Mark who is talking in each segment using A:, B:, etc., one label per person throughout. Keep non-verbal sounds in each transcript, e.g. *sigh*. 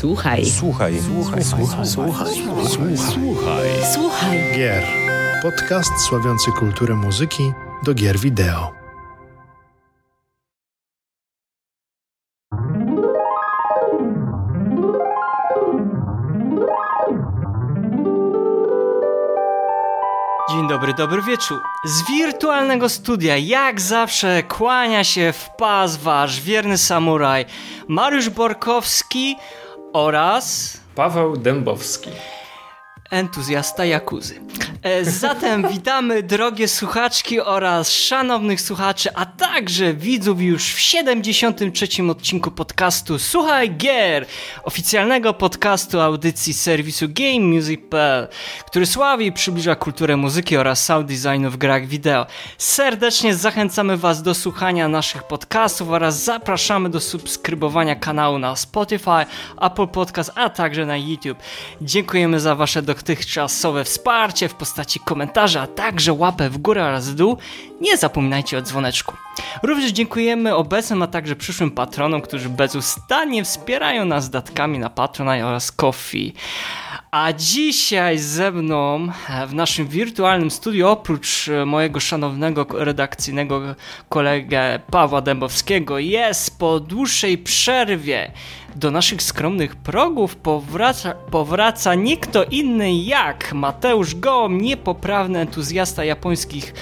A: Słuchaj.
B: Słuchaj.
C: Słuchaj. Słuchaj. Słuchaj. Słuchaj.
A: Słuchaj.
C: Gier. Podcast sławiący kulturę muzyki do gier wideo.
D: Dzień dobry, dobry wieczór. Z wirtualnego studia, jak zawsze, kłania się w pas wasz wierny samuraj Mariusz Borkowski oraz
E: Paweł Dębowski.
D: entuzjasta Jakuzy. E, Zatem witamy drogie słuchaczki oraz szanownych słuchaczy, a także widzów już w 73. odcinku podcastu Słuchaj Gier, oficjalnego podcastu audycji serwisu GameMusic.pl, który sławi i przybliża kulturę muzyki oraz sound designu w grach wideo. Serdecznie zachęcamy Was do słuchania naszych podcastów oraz zapraszamy do subskrybowania kanału na Spotify, Apple Podcast, a także na YouTube. Dziękujemy za Wasze dotychczasowe wsparcie w postaci komentarzy, a także łapę w górę oraz w dół. Nie zapominajcie o dzwoneczku. Również dziękujemy obecnym, a także przyszłym patronom, którzy bezustannie wspierają nas datkami na Patronite oraz Coffee. A dzisiaj ze mną e, w naszym wirtualnym studiu, oprócz e, mojego szanownego redakcyjnego kolegę Pawła Dębowskiego, jest po dłuższej przerwie do naszych skromnych progów powraca, powraca nie kto inny jak Mateusz Gołom, niepoprawny entuzjasta japońskich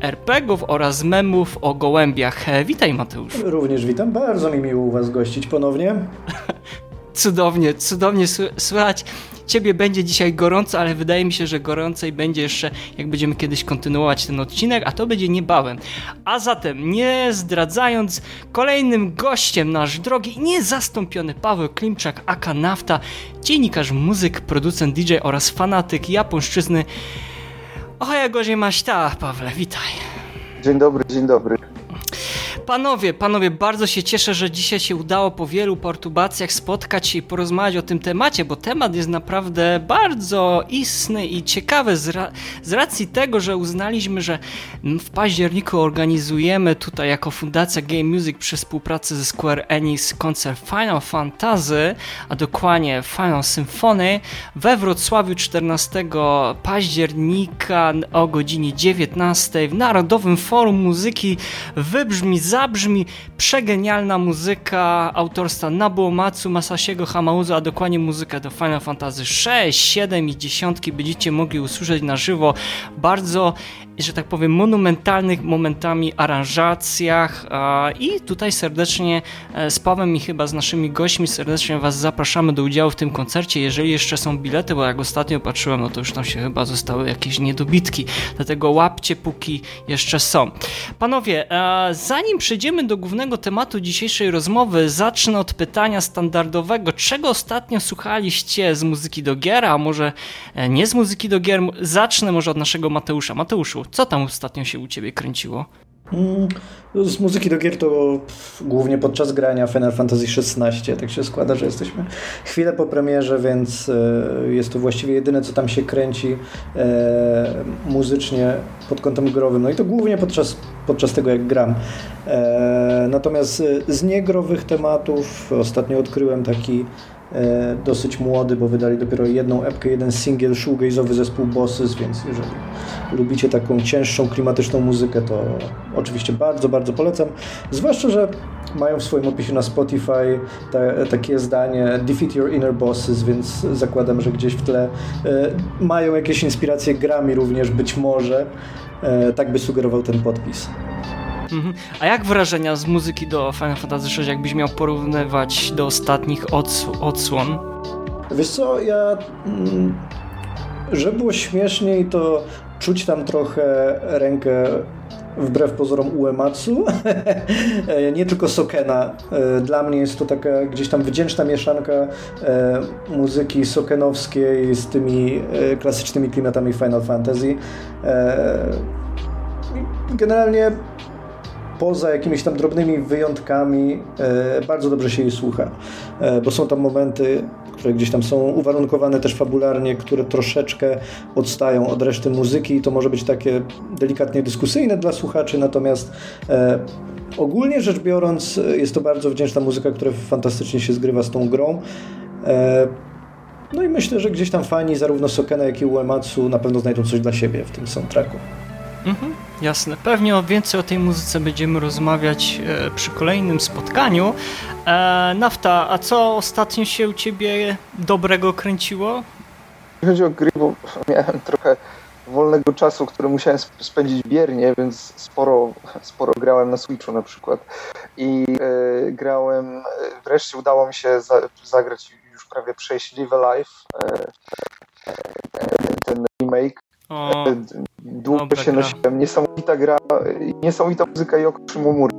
D: RPGów oraz memów o gołębiach. E, Witaj Mateusz.
F: Również witam, bardzo mi miło u Was gościć ponownie. *laughs*
D: Cudownie, cudownie sły- słychać. Ciebie będzie dzisiaj gorąco, ale wydaje mi się, że gorącej będzie jeszcze, jak będziemy kiedyś kontynuować ten odcinek, a to będzie niebawem. A zatem, nie zdradzając, kolejnym gościem nasz drogi niezastąpiony Paweł Klimczak, aka Nafta, dziennikarz, muzyk, producent DJ oraz fanatyk japońszczyzny. Ohaja gozie maśta, Pawle, witaj.
G: Dzień dobry, dzień dobry.
D: Panowie, panowie, bardzo się cieszę, że dzisiaj się udało po wielu perturbacjach spotkać się i porozmawiać o tym temacie, bo temat jest naprawdę bardzo istny i ciekawy z, ra z racji tego, że uznaliśmy, że w październiku organizujemy tutaj jako Fundacja Game Music przy współpracy ze Square Enix koncert Final Fantasy, a dokładnie Final Symphony we Wrocławiu 14 października o godzinie 19 w Narodowym Forum Muzyki wybrzmi, zabrzmi przegenialna muzyka autorstwa Nobuo Matsu, Masasiego Hamauzu, a dokładnie muzykę do Final Fantasy 6, 7 i 10 będziecie mogli usłyszeć na żywo. Bardzo że tak powiem, monumentalnych momentami aranżacjach i tutaj serdecznie e, z Pawłem i chyba z naszymi gośćmi serdecznie Was zapraszamy do udziału w tym koncercie, jeżeli jeszcze są bilety, bo jak ostatnio patrzyłem, no to już tam się chyba zostały jakieś niedobitki, dlatego łapcie póki jeszcze są. Panowie, e, zanim przejdziemy do głównego tematu dzisiejszej rozmowy, zacznę od pytania standardowego. Czego ostatnio słuchaliście z muzyki do gier, a może e, nie z muzyki do gier? Zacznę może od naszego Mateusza. Mateuszu, co tam ostatnio się u ciebie kręciło?
F: Mm, Z muzyki do gier to głównie podczas grania Final Fantasy XVI. Tak się składa, że jesteśmy chwilę po premierze, więc e, jest to właściwie jedyne, co tam się kręci e, muzycznie pod kątem growym. No i to głównie podczas, podczas tego, jak gram. E, natomiast z niegrowych tematów ostatnio odkryłem taki dosyć młody, bo wydali dopiero jedną epkę, jeden singiel shoegaze'owy zespół Bosses, więc jeżeli lubicie taką cięższą, klimatyczną muzykę, to oczywiście bardzo, bardzo polecam. Zwłaszcza, że mają w swoim opisie na Spotify ta, takie zdanie Defeat Your Inner Bosses, więc zakładam, że gdzieś w tle e, mają jakieś inspiracje grami również, być może. E, tak by sugerował ten podpis.
D: Mhm. A jak wrażenia z muzyki do Final Fantasy VI, jakbyś miał porównywać do ostatnich ods odsłon?
F: Wiesz co, ja... Mm, żeby było śmieszniej, to czuć tam trochę rękę wbrew pozorom Uematsu, *laughs* nie tylko Sokena. E, Dla mnie jest to taka gdzieś tam wdzięczna mieszanka e, muzyki sokenowskiej z tymi e, klasycznymi klimatami Final Fantasy. Generalnie poza jakimiś tam drobnymi wyjątkami e, bardzo dobrze się jej słucha, e, bo są tam momenty, które gdzieś tam są uwarunkowane też fabularnie, które troszeczkę odstają od reszty muzyki i to może być takie delikatnie dyskusyjne dla słuchaczy, natomiast e, ogólnie rzecz biorąc jest to bardzo wdzięczna muzyka, która fantastycznie się zgrywa z tą grą. No i myślę, że gdzieś tam fani zarówno Sokena, jak i Uematsu na pewno znajdą coś dla siebie w tym soundtracku.
D: Mhm, jasne. Pewnie o więcej o tej muzyce będziemy rozmawiać e, przy kolejnym spotkaniu. E, Nafta, a co ostatnio się u ciebie dobrego kręciło?
G: Jeśli chodzi o gry, bo miałem trochę wolnego czasu, który musiałem spędzić biernie, więc sporo, sporo grałem na Switchu na przykład. I e, grałem, wreszcie udało mi się za, zagrać już prawie przejść Live Alive, e, e, ten remake. O, e, Długo się gra. nosiłem. Niesamowita gra, niesamowita muzyka Yoko Shimomury.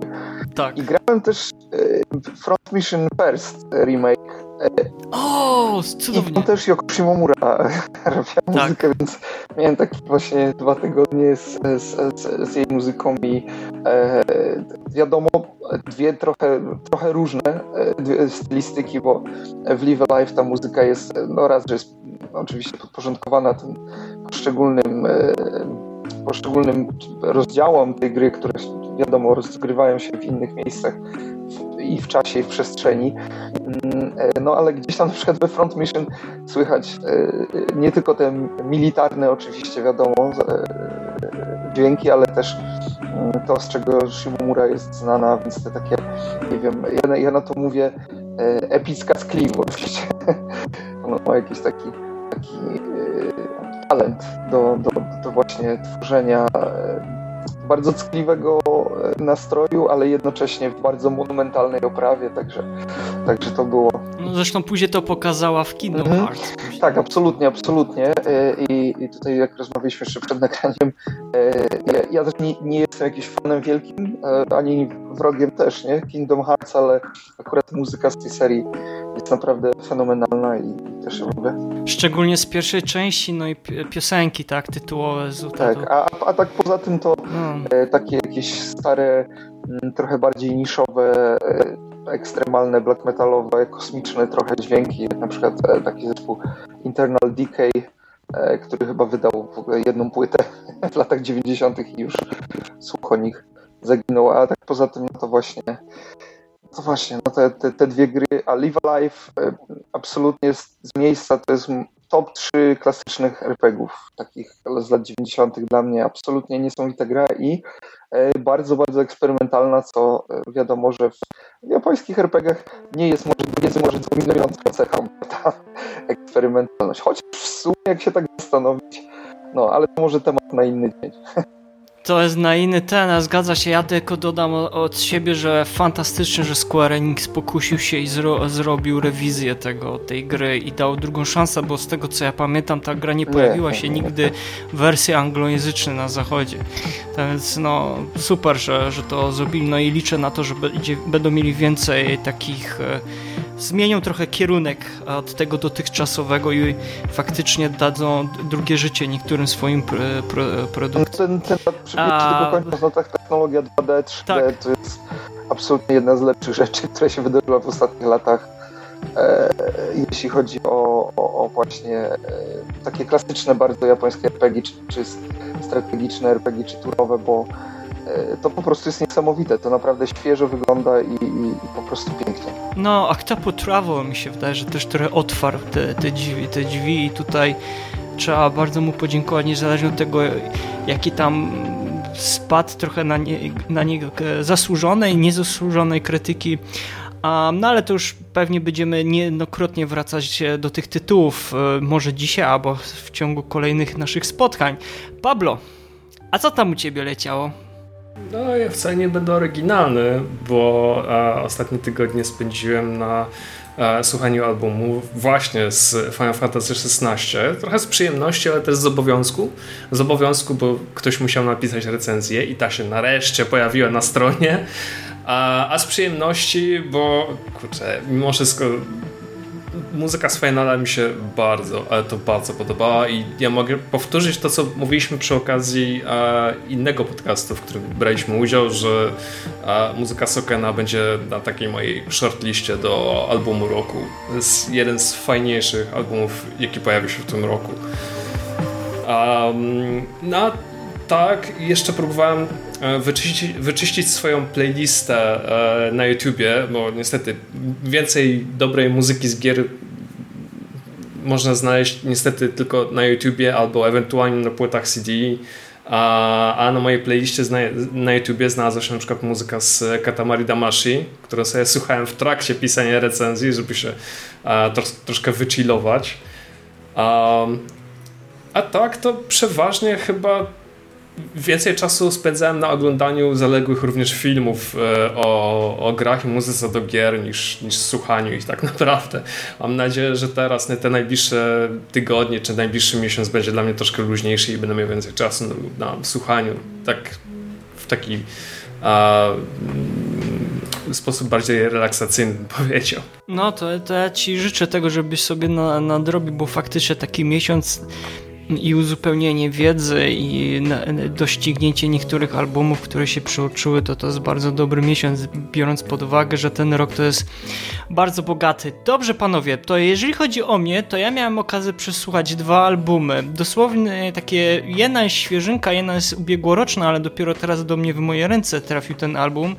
G: Tak. I grałem też Front Mission First remake
D: o, cudownie.
G: I też Yoko Shimomura *laughs* robiła tak. muzykę, więc miałem takie właśnie dwa tygodnie z, z, z, z jej muzyką i e, wiadomo, dwie trochę, trochę różne e, dwie stylistyki, bo w Live Alive ta muzyka jest, no raz, że jest oczywiście podporządkowana tym poszczególnym e, poszczególnym rozdziałom tej gry, które wiadomo rozgrywają się w innych miejscach i w czasie, i w przestrzeni. Mm, e, no ale gdzieś tam na przykład we Front Mission słychać e, nie tylko te militarne oczywiście, wiadomo, dźwięki, ale też mm, to, z czego Shimomura jest znana, więc te takie, nie wiem, ja, ja na to mówię epicka skliwość. Ono *laughs* ma jakiś taki, taki talent do, do, do właśnie tworzenia bardzo ckliwego e, nastroju, ale jednocześnie w bardzo monumentalnej oprawie, także, także to było.
D: No zresztą później to pokazała w Kingdom mhm. Hearts.
G: Tak, absolutnie, absolutnie. E, I, I, tutaj jak rozmawialiśmy jeszcze przed nagraniem, e, ja, ja też nie, nie, jestem jakimś fanem wielkim, ani wrogiem też, nie? Kingdom Hearts, ale akurat muzyka z tej serii jest naprawdę fenomenalna i też ją lubię.
D: Szczególnie z pierwszej części, no i piosenki, tak, tytułowe.
G: Z tak, a, a tak poza tym to no. takie jakieś stare, mm, trochę bardziej niszowe, e, ekstremalne, black metalowe, kosmiczne trochę dźwięki, jak na przykład e, taki zespół Internal Decay, który chyba wydał jedną płytę *laughs* w latach 90. i już słuch o nich zaginął, a tak poza tym no to właśnie no właśnie, no te, te, te, dwie gry, a Live Alive e, absolutnie z, miejsca to jest top 3 klasycznych RPGów, takich z lat 90. dla mnie absolutnie niesamowita gra i e, bardzo, bardzo eksperymentalna, co e, wiadomo, że w japońskich RPGach nie jest może, jest może dominującą cechą ta eksperymentalność, chociaż w sumie jak się tak zastanowić, no ale to może temat na inny dzień.
D: To jest na inny ten, a zgadza się, ja tylko dodam od siebie, że fantastycznie, że Square Enix pokusił się i zro zrobił rewizję tego, tej gry i dał drugą szansę, bo z tego co ja pamiętam, ta gra nie pojawiła się nigdy w wersji anglojęzycznej na zachodzie. Tak więc no super, że, że to zrobili, no i liczę na to, że będzie, będą mieli więcej takich e, zmienią trochę kierunek od tego dotychczasowego i faktycznie dadzą drugie życie niektórym swoim pro, pro, produktom.
G: Ten, ten A... do końca, no tak technologia 2D, 3D tak. to jest absolutnie jedna z lepszych rzeczy, *laughs* które się wydarzyła w ostatnich latach. E, jeśli chodzi o, o, o właśnie e, takie klasyczne bardzo japońskie RPG, czy, czy strategiczne RPG, czy turowe, bo E, to po prostu jest niesamowite. To naprawdę świeżo wygląda i, i, i po prostu pięknie.
D: No, Octopo Travel mi się wydaje, że też trochę otwarł te, te, drzwi, te drzwi i tutaj trzeba bardzo mu podziękować, niezależnie od tego, jaki tam spadł trochę na, nie, na niego zasłużonej, niezasłużonej krytyki. no ale to już pewnie będziemy niejednokrotnie wracać do tych tytułów, e, może dzisiaj albo w ciągu kolejnych naszych spotkań. Pablo, a co tam u ciebie leciało?
B: No, ja wcale nie będę oryginalny, bo e, ostatnie tygodnie spędziłem na e, słuchaniu albumu właśnie z Final Fantasy XVI. Trochę z przyjemności, ale też z obowiązku. Z obowiązku, bo ktoś musiał napisać recenzję i ta się nareszcie pojawiła na stronie. A, a z przyjemności, bo kurczę, mimo wszystko muzyka z Finala mi się bardzo, ale to bardzo podobała i ja mogę powtórzyć to, co mówiliśmy przy okazji e, innego podcastu, w którym braliśmy udział, że e, muzyka Sokena będzie na takiej mojej shortliście do albumu roku. To jest jeden z fajniejszych albumów, jaki pojawił się w tym roku. Um, no tak, jeszcze próbowałem wyczyścić, wyczyścić swoją playlistę e, na YouTubie, bo niestety więcej dobrej muzyki z gier można znaleźć niestety tylko na YouTubie albo ewentualnie na płytach CD. A, na mojej playliście na, YouTubie znalazła się na przykład muzyka z Katamari Damashi, którą sobie słuchałem w trakcie pisania recenzji, żeby się tros, troszkę wychillować. A tak to przeważnie chyba więcej czasu spędzałem na oglądaniu zaległych również filmów e, o, o grach i muzyce do gier niż, niż słuchaniu ich tak *laughs* naprawdę. Mam nadzieję, że teraz te najbliższe tygodnie czy najbliższy miesiąc będzie dla mnie troszkę luźniejszy i będę miał więcej czasu na, na słuchaniu tak w taki a, mm, sposób bardziej relaksacyjny powiedział.
D: No to, to ja ci życzę tego, żebyś sobie na, nadrobił, bo faktycznie taki miesiąc i uzupełnienie wiedzy i doścignięcie niektórych albumów, które się przeoczyły, to to jest bardzo dobry miesiąc, biorąc pod uwagę, że ten rok to jest bardzo bogaty. Dobrze panowie, to jeżeli chodzi o mnie, to ja miałem okazję przesłuchać dwa albumy. Dosłownie takie, jedna jest świeżynka, jedna jest ubiegłoroczna, ale dopiero teraz do mnie w moje ręce trafił ten album.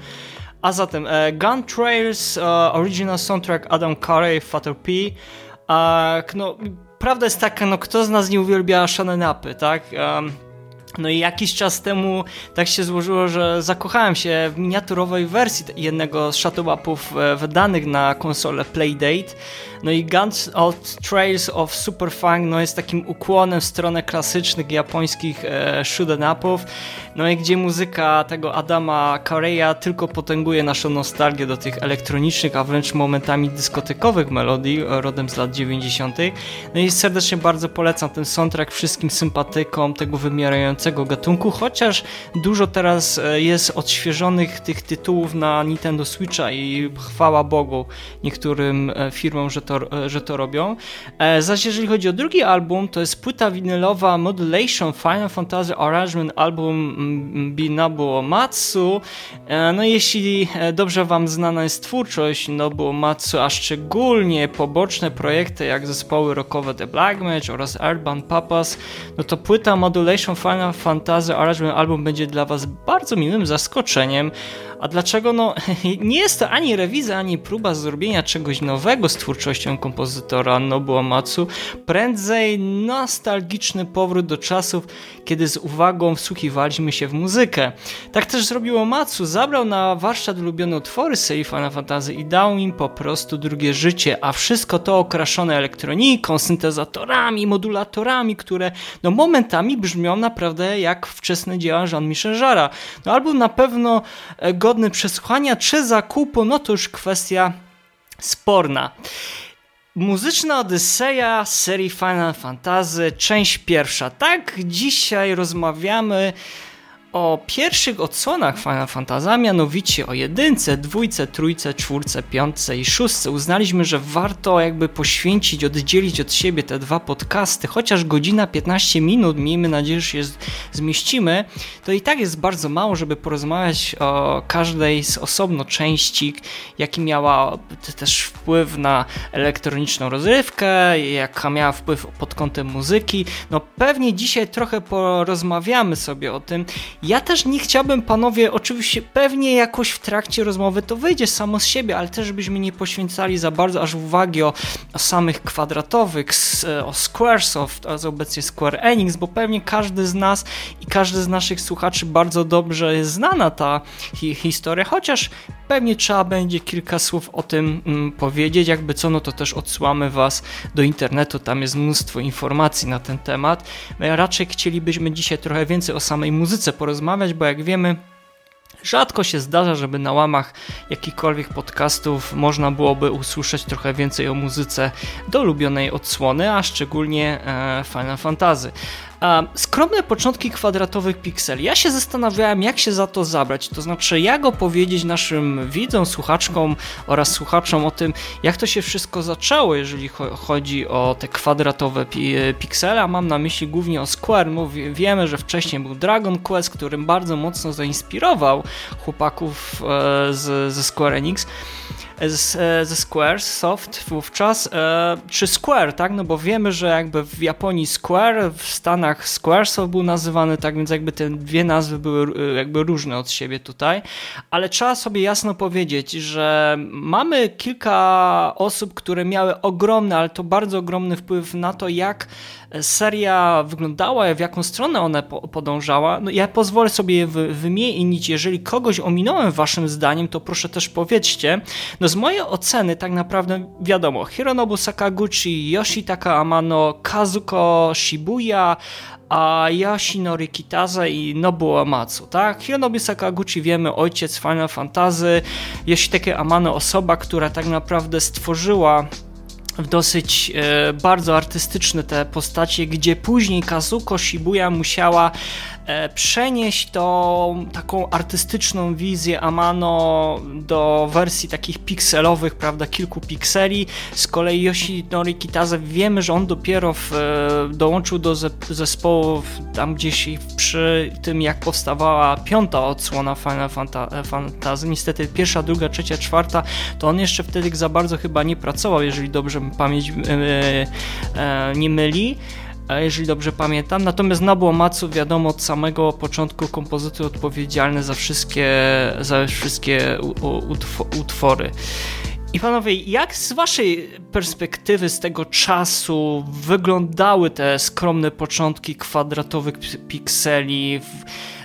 D: A zatem e, Gun Trails, e, original soundtrack Adam Carey, Fatal P. A, no, prawda jest taka, no kto z nas nie uwielbia Shannon Upy, tak? Um, no i jakiś czas temu tak się złożyło, że zakochałem się w miniaturowej wersji jednego z Shadowapów e, wydanych na konsolę Playdate. No i Guns of Trails of Superfang no jest takim ukłonem w stronę klasycznych japońskich e, shoot'em upów. No i gdzie muzyka tego Adama Kareya tylko potęguje naszą nostalgię do tych elektronicznych, a wręcz momentami dyskotekowych melodii rodem z lat 90. No i serdecznie bardzo polecam ten soundtrack wszystkim sympatykom tego wymierającego gatunku, chociaż dużo teraz e, jest odświeżonych tych tytułów na Nintendo Switcha i chwała Bogu niektórym e, firmom, że to, e, że to robią. Zaś jeżeli chodzi o drugi album, to jest płyta winylowa Modulation Final Fantasy Arrangement Album Binabu Matsu. E, no jeśli e, dobrze Wam znana jest twórczość Nobuo Matsu, a szczególnie poboczne projekty jak zespoły rockowe The Black Match oraz Urban Papas, no to płyta Modulation Final Fantasy Arrangement Album będzie dla Was bardzo miłym zaskoczeniem. A dlaczego? No, *laughs* nie jest to ani rewizja, ani próba zrobienia czegoś nowego z twórczością kompozytora Nobuo Matsu, prędzej nostalgiczny powrót do czasów, kiedy z uwagą wsłuchiwaliśmy się w muzykę. Tak też zrobiło Matsu, zabrał na warsztat ulubione utwory serii Final Fantasy i dał im po prostu drugie życie, a wszystko to okraszone elektroniką, syntezatorami, modulatorami, które no momentami brzmią naprawdę jak wczesne dzieła Jean-Michel Jarra. No album na pewno go e, godny przesłuchania czy zakupu, no to już kwestia sporna. Muzyczna Odyseja serii Final Fantasy, część pierwsza. Tak, dzisiaj rozmawiamy o pierwszych odsłonach Final Fantasy, mianowicie o jedynce, dwójce, trójce, czwórce, piątce i szóstce. Uznaliśmy, że warto jakby poświęcić, oddzielić od siebie te dwa podcasty, chociaż godzina 15 minut, miejmy nadzieję, że się zmieścimy, to i tak jest bardzo mało, żeby porozmawiać o każdej z osobno części, jaki miała też wpływ na elektroniczną rozrywkę, jaka miała wpływ pod kątem muzyki. No pewnie dzisiaj trochę porozmawiamy sobie o tym, ja też nie chciałbym, panowie, oczywiście pewnie jakoś w trakcie rozmowy to wyjdzie samo z siebie, ale też żebyśmy nie poświęcali za bardzo aż uwagi o, o samych kwadratowych, o Squaresoft, a obecnie Square Enix, bo pewnie każdy z nas i każdy z naszych słuchaczy bardzo dobrze jest znana ta hi historia, chociaż pewnie trzeba będzie kilka słów o tym mm, powiedzieć, jakby co, no to też odsyłamy Was do internetu, tam jest mnóstwo informacji na ten temat. My raczej chcielibyśmy dzisiaj trochę więcej o samej muzyce porozmawiać, bo jak wiemy, Rzadko się zdarza, żeby na łamach jakichkolwiek podcastów można byłoby usłyszeć trochę więcej o muzyce do ulubionej odsłony, a szczególnie e, Final Fantasy. Skromne początki kwadratowych pikseli. Ja się zastanawiałem, jak się za to zabrać. To znaczy, jak opowiedzieć naszym widzom, słuchaczkom oraz słuchaczom o tym, jak to się wszystko zaczęło, jeżeli chodzi o te kwadratowe piksele. Mam na myśli głównie o Square. Mówię, wiemy, że wcześniej był Dragon Quest, którym bardzo mocno zainspirował chłopaków e, z, ze Square Enix. Z, ze Square Soft wówczas, czy Square, tak? No bo wiemy, że jakby w Japonii Square, w Stanach Squaresoft był nazywany, tak więc jakby te dwie nazwy były jakby różne od siebie tutaj, ale trzeba sobie jasno powiedzieć, że mamy kilka osób, które miały ogromny, ale to bardzo ogromny wpływ na to, jak seria wyglądała, w jaką stronę ona podążała, no ja pozwolę sobie je wymienić. Jeżeli kogoś ominąłem waszym zdaniem, to proszę też powiedzcie. No z mojej oceny tak naprawdę wiadomo, Hironobu Sakaguchi, Yoshitaka Amano, Kazuko Shibuya, a Yashinori Kitase i Nobuo Amatsu, tak? Hironobu Sakaguchi wiemy, ojciec Final Fantasy, Yoshitake Amano osoba, która tak naprawdę stworzyła w dosyć e, bardzo artystyczne te postacie, gdzie później Kazuko Shibuya musiała przenieść tą taką artystyczną wizję Amano do wersji takich pikselowych, prawda, kilku pikseli. Z kolei Yoshinori Kitase wiemy, że on dopiero w, e, dołączył do zespołu tam gdzieś przy tym, jak powstawała piąta odsłona Final Fantasy. Niestety pierwsza, druga, trzecia, czwarta, to on jeszcze wtedy za bardzo chyba nie pracował, jeżeli dobrze pamięć e, nie myli jeżeli dobrze pamiętam. Natomiast Nobuo Matsu wiadomo od samego początku kompozytor odpowiedzialny za wszystkie, za wszystkie utwory. I panowie, jak z waszej perspektywy, z tego czasu wyglądały te skromne początki kwadratowych pikseli?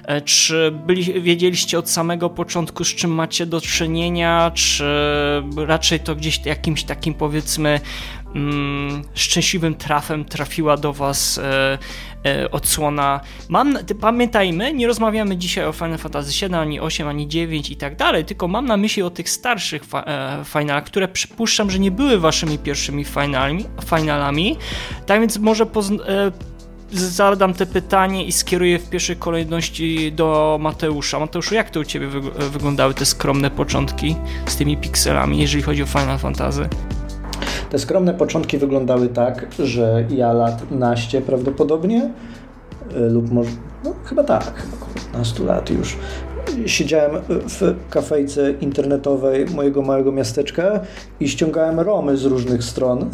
D: E, czy byli, wiedzieliście od samego początku, z czym macie do czynienia, czy raczej to gdzieś jakimś takim powiedzmy mm, szczęśliwym trafem trafiła do Was e, e, odsłona. Mam, pamiętajmy, nie rozmawiamy dzisiaj o Final Fantasy 7, ani 8, ani 9 i tak dalej, tylko mam na myśli o tych starszych fa e, finalach, które przypuszczam, że nie były Waszymi pierwszymi finalami. finalami. Tak więc może e, zadam te pytanie i skieruję w pierwszej kolejności do Mateusza. Mateuszu, jak to u Ciebie wyglądały te skromne początki z tymi pikselami, jeżeli chodzi o Final Fantasy?
F: Te skromne początki wyglądały tak, że ja lat naście prawdopodobnie, e, lub może, no chyba tak, chyba około 15 lat już, siedziałem w kafejce internetowej mojego małego miasteczka i ściągałem romy z różnych stron,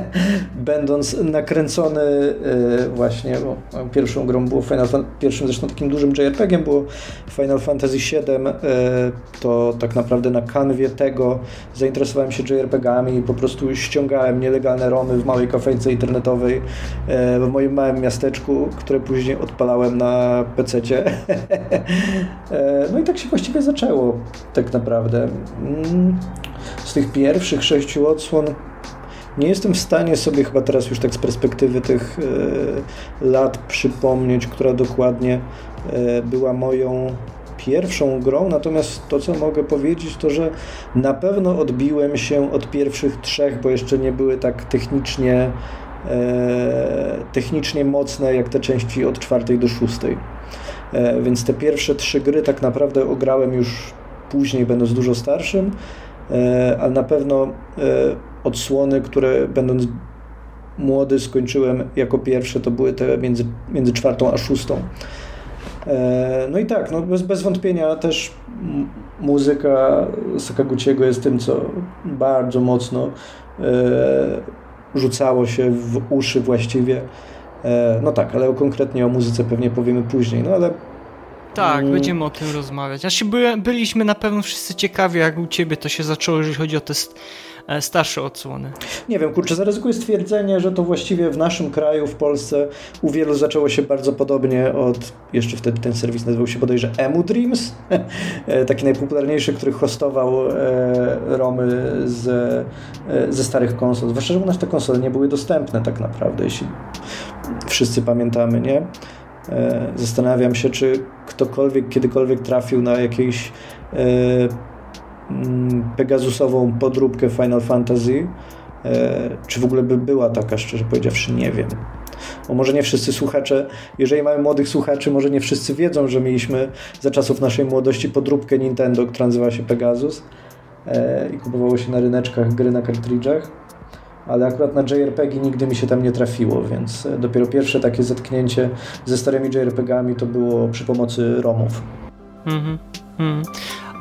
F: *laughs* będąc nakręcony e, właśnie, bo pierwszą grą było Final Fantasy, pierwszym zresztą takim dużym JRPG-iem było Final Fantasy VII, e, to tak naprawdę na kanwie tego zainteresowałem się JRPG-ami i po prostu ściągałem nielegalne romy w małej kafejce internetowej e, w moim małym miasteczku, które później odpalałem na PC-cie. *laughs* No i tak się właściwie zaczęło, tak naprawdę. Mm, z tych pierwszych sześciu odsłon nie jestem w stanie sobie chyba teraz już tak z perspektywy tych e, lat przypomnieć, która dokładnie e, była moją pierwszą grą, natomiast to, co mogę powiedzieć, to, że na pewno odbiłem się od pierwszych trzech, bo jeszcze nie były tak technicznie, e, technicznie mocne, jak te części od czwartej do szóstej. E, więc te pierwsze trzy gry tak naprawdę ograłem już później, będąc dużo starszym, e, ale na pewno e, odsłony, które będąc młody skończyłem jako pierwsze, to były te między, między czwartą a szóstą. No i tak, no bez, bez wątpienia też muzyka Sakaguchiego jest tym, co bardzo mocno rzucało się w uszy właściwie E, no tak, ale konkretnie o muzyce pewnie powiemy później, no ale
D: tak, mm. będziemy o tym rozmawiać. Znaczy by, byliśmy na pewno wszyscy ciekawi, jak u ciebie to się zaczęło, jeżeli chodzi o te e, starsze odsłony.
F: Nie wiem, kurczę, zaryzykuję stwierdzenie, że to właściwie w naszym kraju, w Polsce u wielu zaczęło się bardzo podobnie od, jeszcze wtedy ten serwis nazywał się bodajże Emu Dreams, *laughs* e, taki najpopularniejszy, który hostował e, romy z, e, ze starych konsol. Zwłaszcza, że u nas te konsole nie były dostępne tak naprawdę, jeśli wszyscy pamiętamy, nie? E, zastanawiam się, czy ktokolwiek kiedykolwiek trafił na jakieś e, Pegasusową podróbkę Final Fantasy, e, czy w ogóle by była taka, szczerze powiedziawszy, nie wiem. Bo może nie wszyscy słuchacze, jeżeli mamy młodych słuchaczy, może nie wszyscy wiedzą, że mieliśmy za czasów naszej młodości podróbkę Nintendo, która nazywała się Pegasus i kupowało się na ryneczkach gry na kartridżach ale akurat na JRPG nigdy mi się tam nie trafiło, więc e, dopiero pierwsze takie zetknięcie ze starymi JRPGami to było przy pomocy ROMów. Mhm.
D: Mm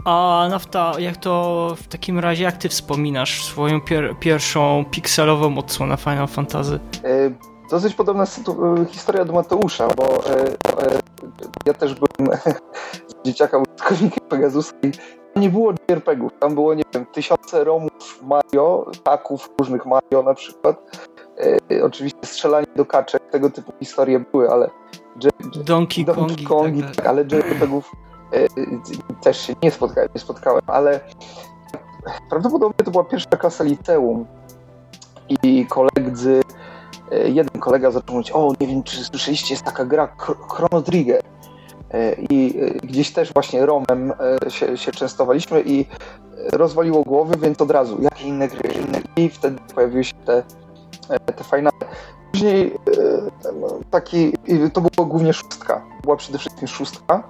D: A Nafta, jak to w takim razie, jak ty wspominasz swoją pier pierwszą pikselową odsłonę Final Fantasy?
G: E, dosyć podobna historia do Mateusza, bo e, e, ja też byłem *laughs* dzieciaka użytkownikiem Pegasusa i nie było JRPG-ów. Tam było, nie wiem, tysiące romów Mario, taków różnych Mario na przykład. E, oczywiście strzelanie do kaczek, tego typu historie były, ale
D: Donkey,
G: Donkey Kongi, tak, tak, ale JRPG-ów e, też się nie spotkałem, nie spotkałem, ale prawdopodobnie to była pierwsza klasa liceum i koledzy, e, jeden kolega zaczął mówić, o nie wiem czy słyszeliście, jest taka gra Chrono Trigger e, i gdzieś też właśnie Romem się, się częstowaliśmy i rozwaliło głowy, więc od razu, jakie inne gry, inne i wtedy pojawiły się te, te fajne Później e, taki, to była głównie szóstka. Była przede wszystkim szóstka.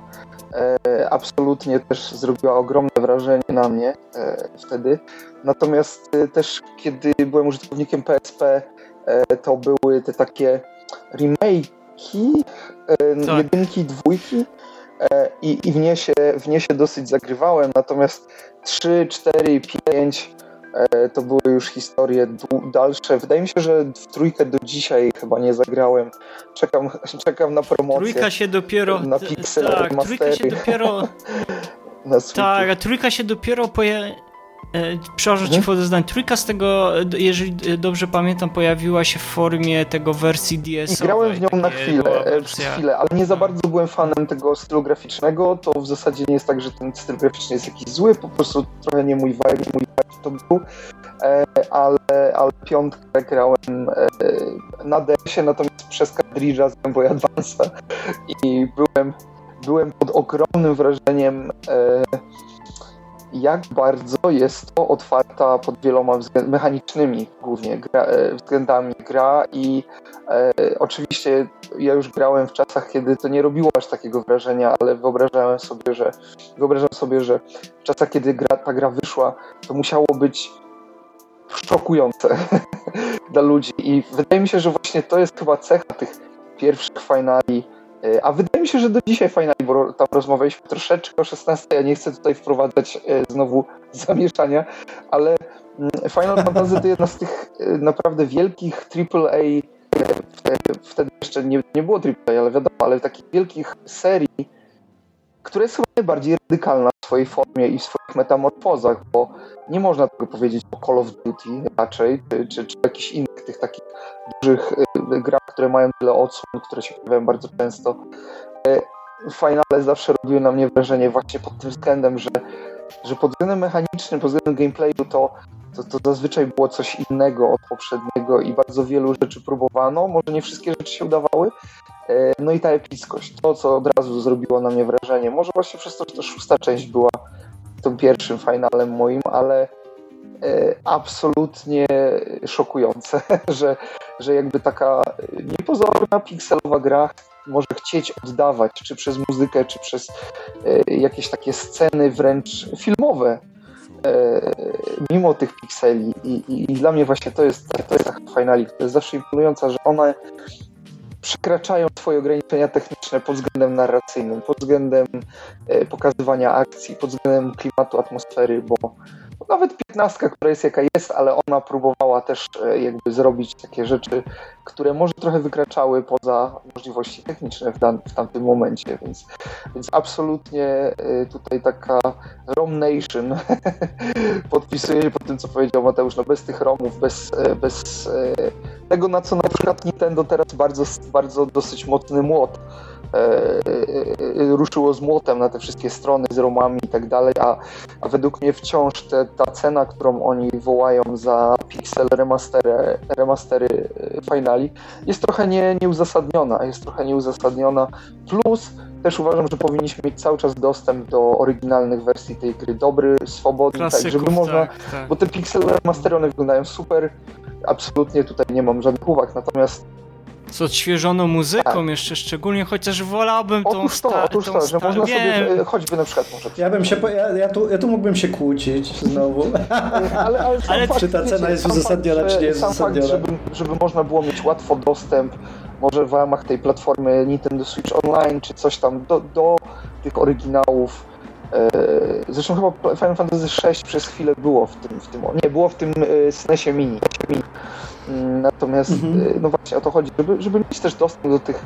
G: E, absolutnie też zrobiła ogromne wrażenie na mnie e, wtedy. Natomiast też kiedy byłem użytkownikiem PSP, to były te takie remake'i, tak. jedynki, dwójki i, i w, nie się, w nie się dosyć zagrywałem. Natomiast 3, 4, 5 E, to były już historie dalsze. Wydaje mi się, że w trójkę do dzisiaj chyba nie zagrałem. Czekam, *laughs* czekam na promocję.
D: Trójka się dopiero.
G: Na Pixel tak,
D: trójka się dopiero. *laughs* tak, a trójka się dopiero poje... E, przepraszam ci mhm. zdań. Trójka z tego, jeżeli dobrze pamiętam, pojawiła się w formie tego wersji DS.
G: Grałem w nią na chwilę, e, przez chwilę, ale nie za bardzo byłem fanem tego stylu graficznego. To w zasadzie nie jest tak, że ten styl graficzny jest jakiś zły, po prostu trochę nie mój vibe, nie mój vibe to był. E, ale, ale piątkę grałem na DS-ie, natomiast przez Cartridge'a z Game Boy Advance i byłem, byłem pod ogromnym wrażeniem jak bardzo jest to otwarta pod wieloma względami, mechanicznymi głównie gra, e, względami gra i e, oczywiście ja już grałem w czasach, kiedy to nie robiło aż takiego wrażenia, ale wyobrażałem sobie, że wyobrażam sobie, że w czasach, kiedy gra, ta gra wyszła, to musiało być szokujące *laughs* dla ludzi i wydaje mi się, że właśnie to jest chyba cecha tych pierwszych finali a wydaje mi się, że do dzisiaj fajna, bo tam rozmawialiśmy troszeczkę o 16. Ja nie chcę tutaj wprowadzać e, znowu *laughs* zamieszania, ale mm, Final Fantasy to jedna z tych e, naprawdę wielkich AAA, wtedy jeszcze nie, nie było AAA, ale wiadomo, ale takich wielkich serii, która jest chyba najbardziej radykalna w swojej formie i w swoich metamorfozach, bo nie można tego powiedzieć o Call of Duty raczej, czy, czy, czy jakichś innych tych takich dużych y, grach, które mają tyle odsłon, które się pojawiają bardzo często. Y, Finale zawsze robiły na mnie wrażenie właśnie pod tym względem, że, że pod względem mechanicznym, pod względem gameplayu to, to, to zazwyczaj było coś innego od poprzedniego i bardzo wielu rzeczy próbowano. Może nie wszystkie rzeczy się udawały. Y, no i ta epickość, to co od razu zrobiło na mnie wrażenie. Może właśnie przez to, że to szósta część była tym pierwszym finalem moim, ale E, absolutnie szokujące, *laughs* że, że jakby taka niepozorna pikselowa gra może chcieć oddawać, czy przez muzykę, czy przez e, jakieś takie sceny wręcz filmowe, e, mimo tych pikseli. I, i, i dla mnie właśnie to jest, to jest finali, to jest zawsze imponująca, że one przekraczają swoje ograniczenia techniczne pod względem narracyjnym, pod względem pokazywania akcji, pod względem klimatu, atmosfery, bo nawet piętnastka, która jest jaka jest, ale ona próbowała też e, jakby zrobić takie rzeczy, które może trochę wykraczały poza możliwości techniczne w, dan- w tamtym momencie, więc, więc absolutnie e, tutaj taka Rom Nation *laughs* podpisuje się pod tym, co powiedział Mateusz, no bez tych Romów, bez, e, bez tego, na co na przykład Nintendo teraz bardzo, bardzo dosyć mocny młot ruszyło z młotem na te wszystkie strony z romami i tak dalej, a, a według mnie wciąż te, ta cena, którą oni wołają za pixel remastery, remastery finali jest trochę nie, nieuzasadniona, jest trochę nieuzasadniona, plus też uważam, że powinniśmy mieć cały czas dostęp do oryginalnych wersji tej gry, dobry, swobodny,
D: Klasyków,
G: tak, żeby można, tak, tak. bo te pixel remastery one wyglądają super, absolutnie tutaj nie mam żadnych uwag, natomiast
D: z odświeżoną muzyką tak. jeszcze szczególnie, chociaż wolałbym tą
G: Otóż to, otóż to, że można wiem. sobie, choćby na przykład może...
F: Ja bym się, ja, ja, tu, ja tu mógłbym się kłócić znowu. *laughs* ale, ale, ale fakt, czy ta cena jest uzasadniona, czy nie jest uzasadniona.
G: Fakt, żeby, żeby można było mieć łatwo dostęp, może w ramach tej platformy Nintendo Switch Online, czy coś tam, do, do tych oryginałów, Zresztą chyba Final Fantasy VI przez chwilę było w tym, w tym nie, było w tym SNESie Mini. Natomiast mhm. no właśnie o to chodzi, żeby, żeby mieć też dostęp do tych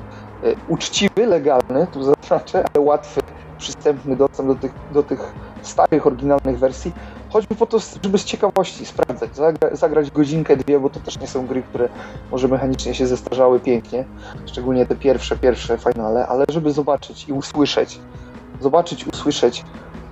G: uczciwy, legalny, tu zaznaczę, ale łatwy, przystępny dostęp do tych, do tych starych, oryginalnych wersji, choćby po to, żeby z ciekawości sprawdzać, zagra, zagrać godzinkę, dwie, bo to też nie są gry, które może mechanicznie się zestarzały pięknie, szczególnie te pierwsze, pierwsze finale, ale żeby zobaczyć i usłyszeć, zobaczyć, usłyszeć,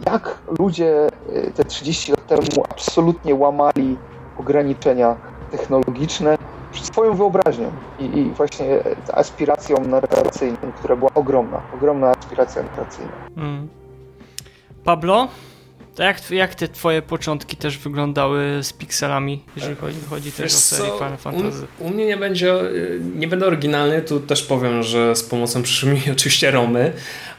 G: jak ludzie y, te 30 lat temu absolutnie łamali ograniczenia technologiczne swoją wyobraźnią i, i właśnie aspiracją narracyjną, która była ogromna, ogromna aspiracja narracyjna. Mm.
D: Pablo? To jak, jak te twoje początki też wyglądały z pikselami, jeżeli chodzi, chodzi też o serię Final Fantasy?
B: U, u, mnie nie będzie, nie będę oryginalny, tu też powiem, że z pomocą przyszły mi *laughs* oczywiście Romy,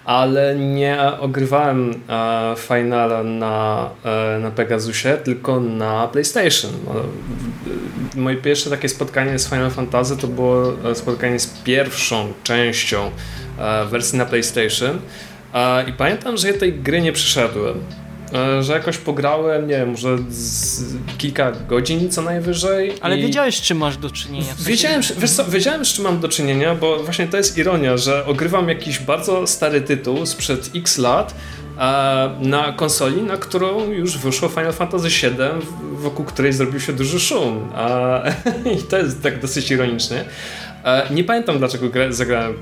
B: ale nie ogrywałem e, Finala na, e, na Pegasusie, tylko na PlayStation. Moje pierwsze takie spotkanie z Final Fantasy to było e, spotkanie z pierwszą częścią e, wersji na PlayStation. E, I pamiętam, że ja tej gry nie przeszedłem. E, że jakoś pograłem, nie wiem, może kilka godzin co najwyżej.
D: Ale i... wiedziałeś, z czym masz do czynienia.
B: Wiedziałem, wiesz co, wiedziałem, z czym mam do czynienia, bo właśnie to jest ironia, że ogrywam jakiś bardzo stary tytuł sprzed x lat, na konsoli, na którą już wyszło Final Fantasy VII, wokół której zrobił się duży szum. *laughs* I to jest tak dosyć ironiczne. E, nie pamiętam dlaczego zagrałem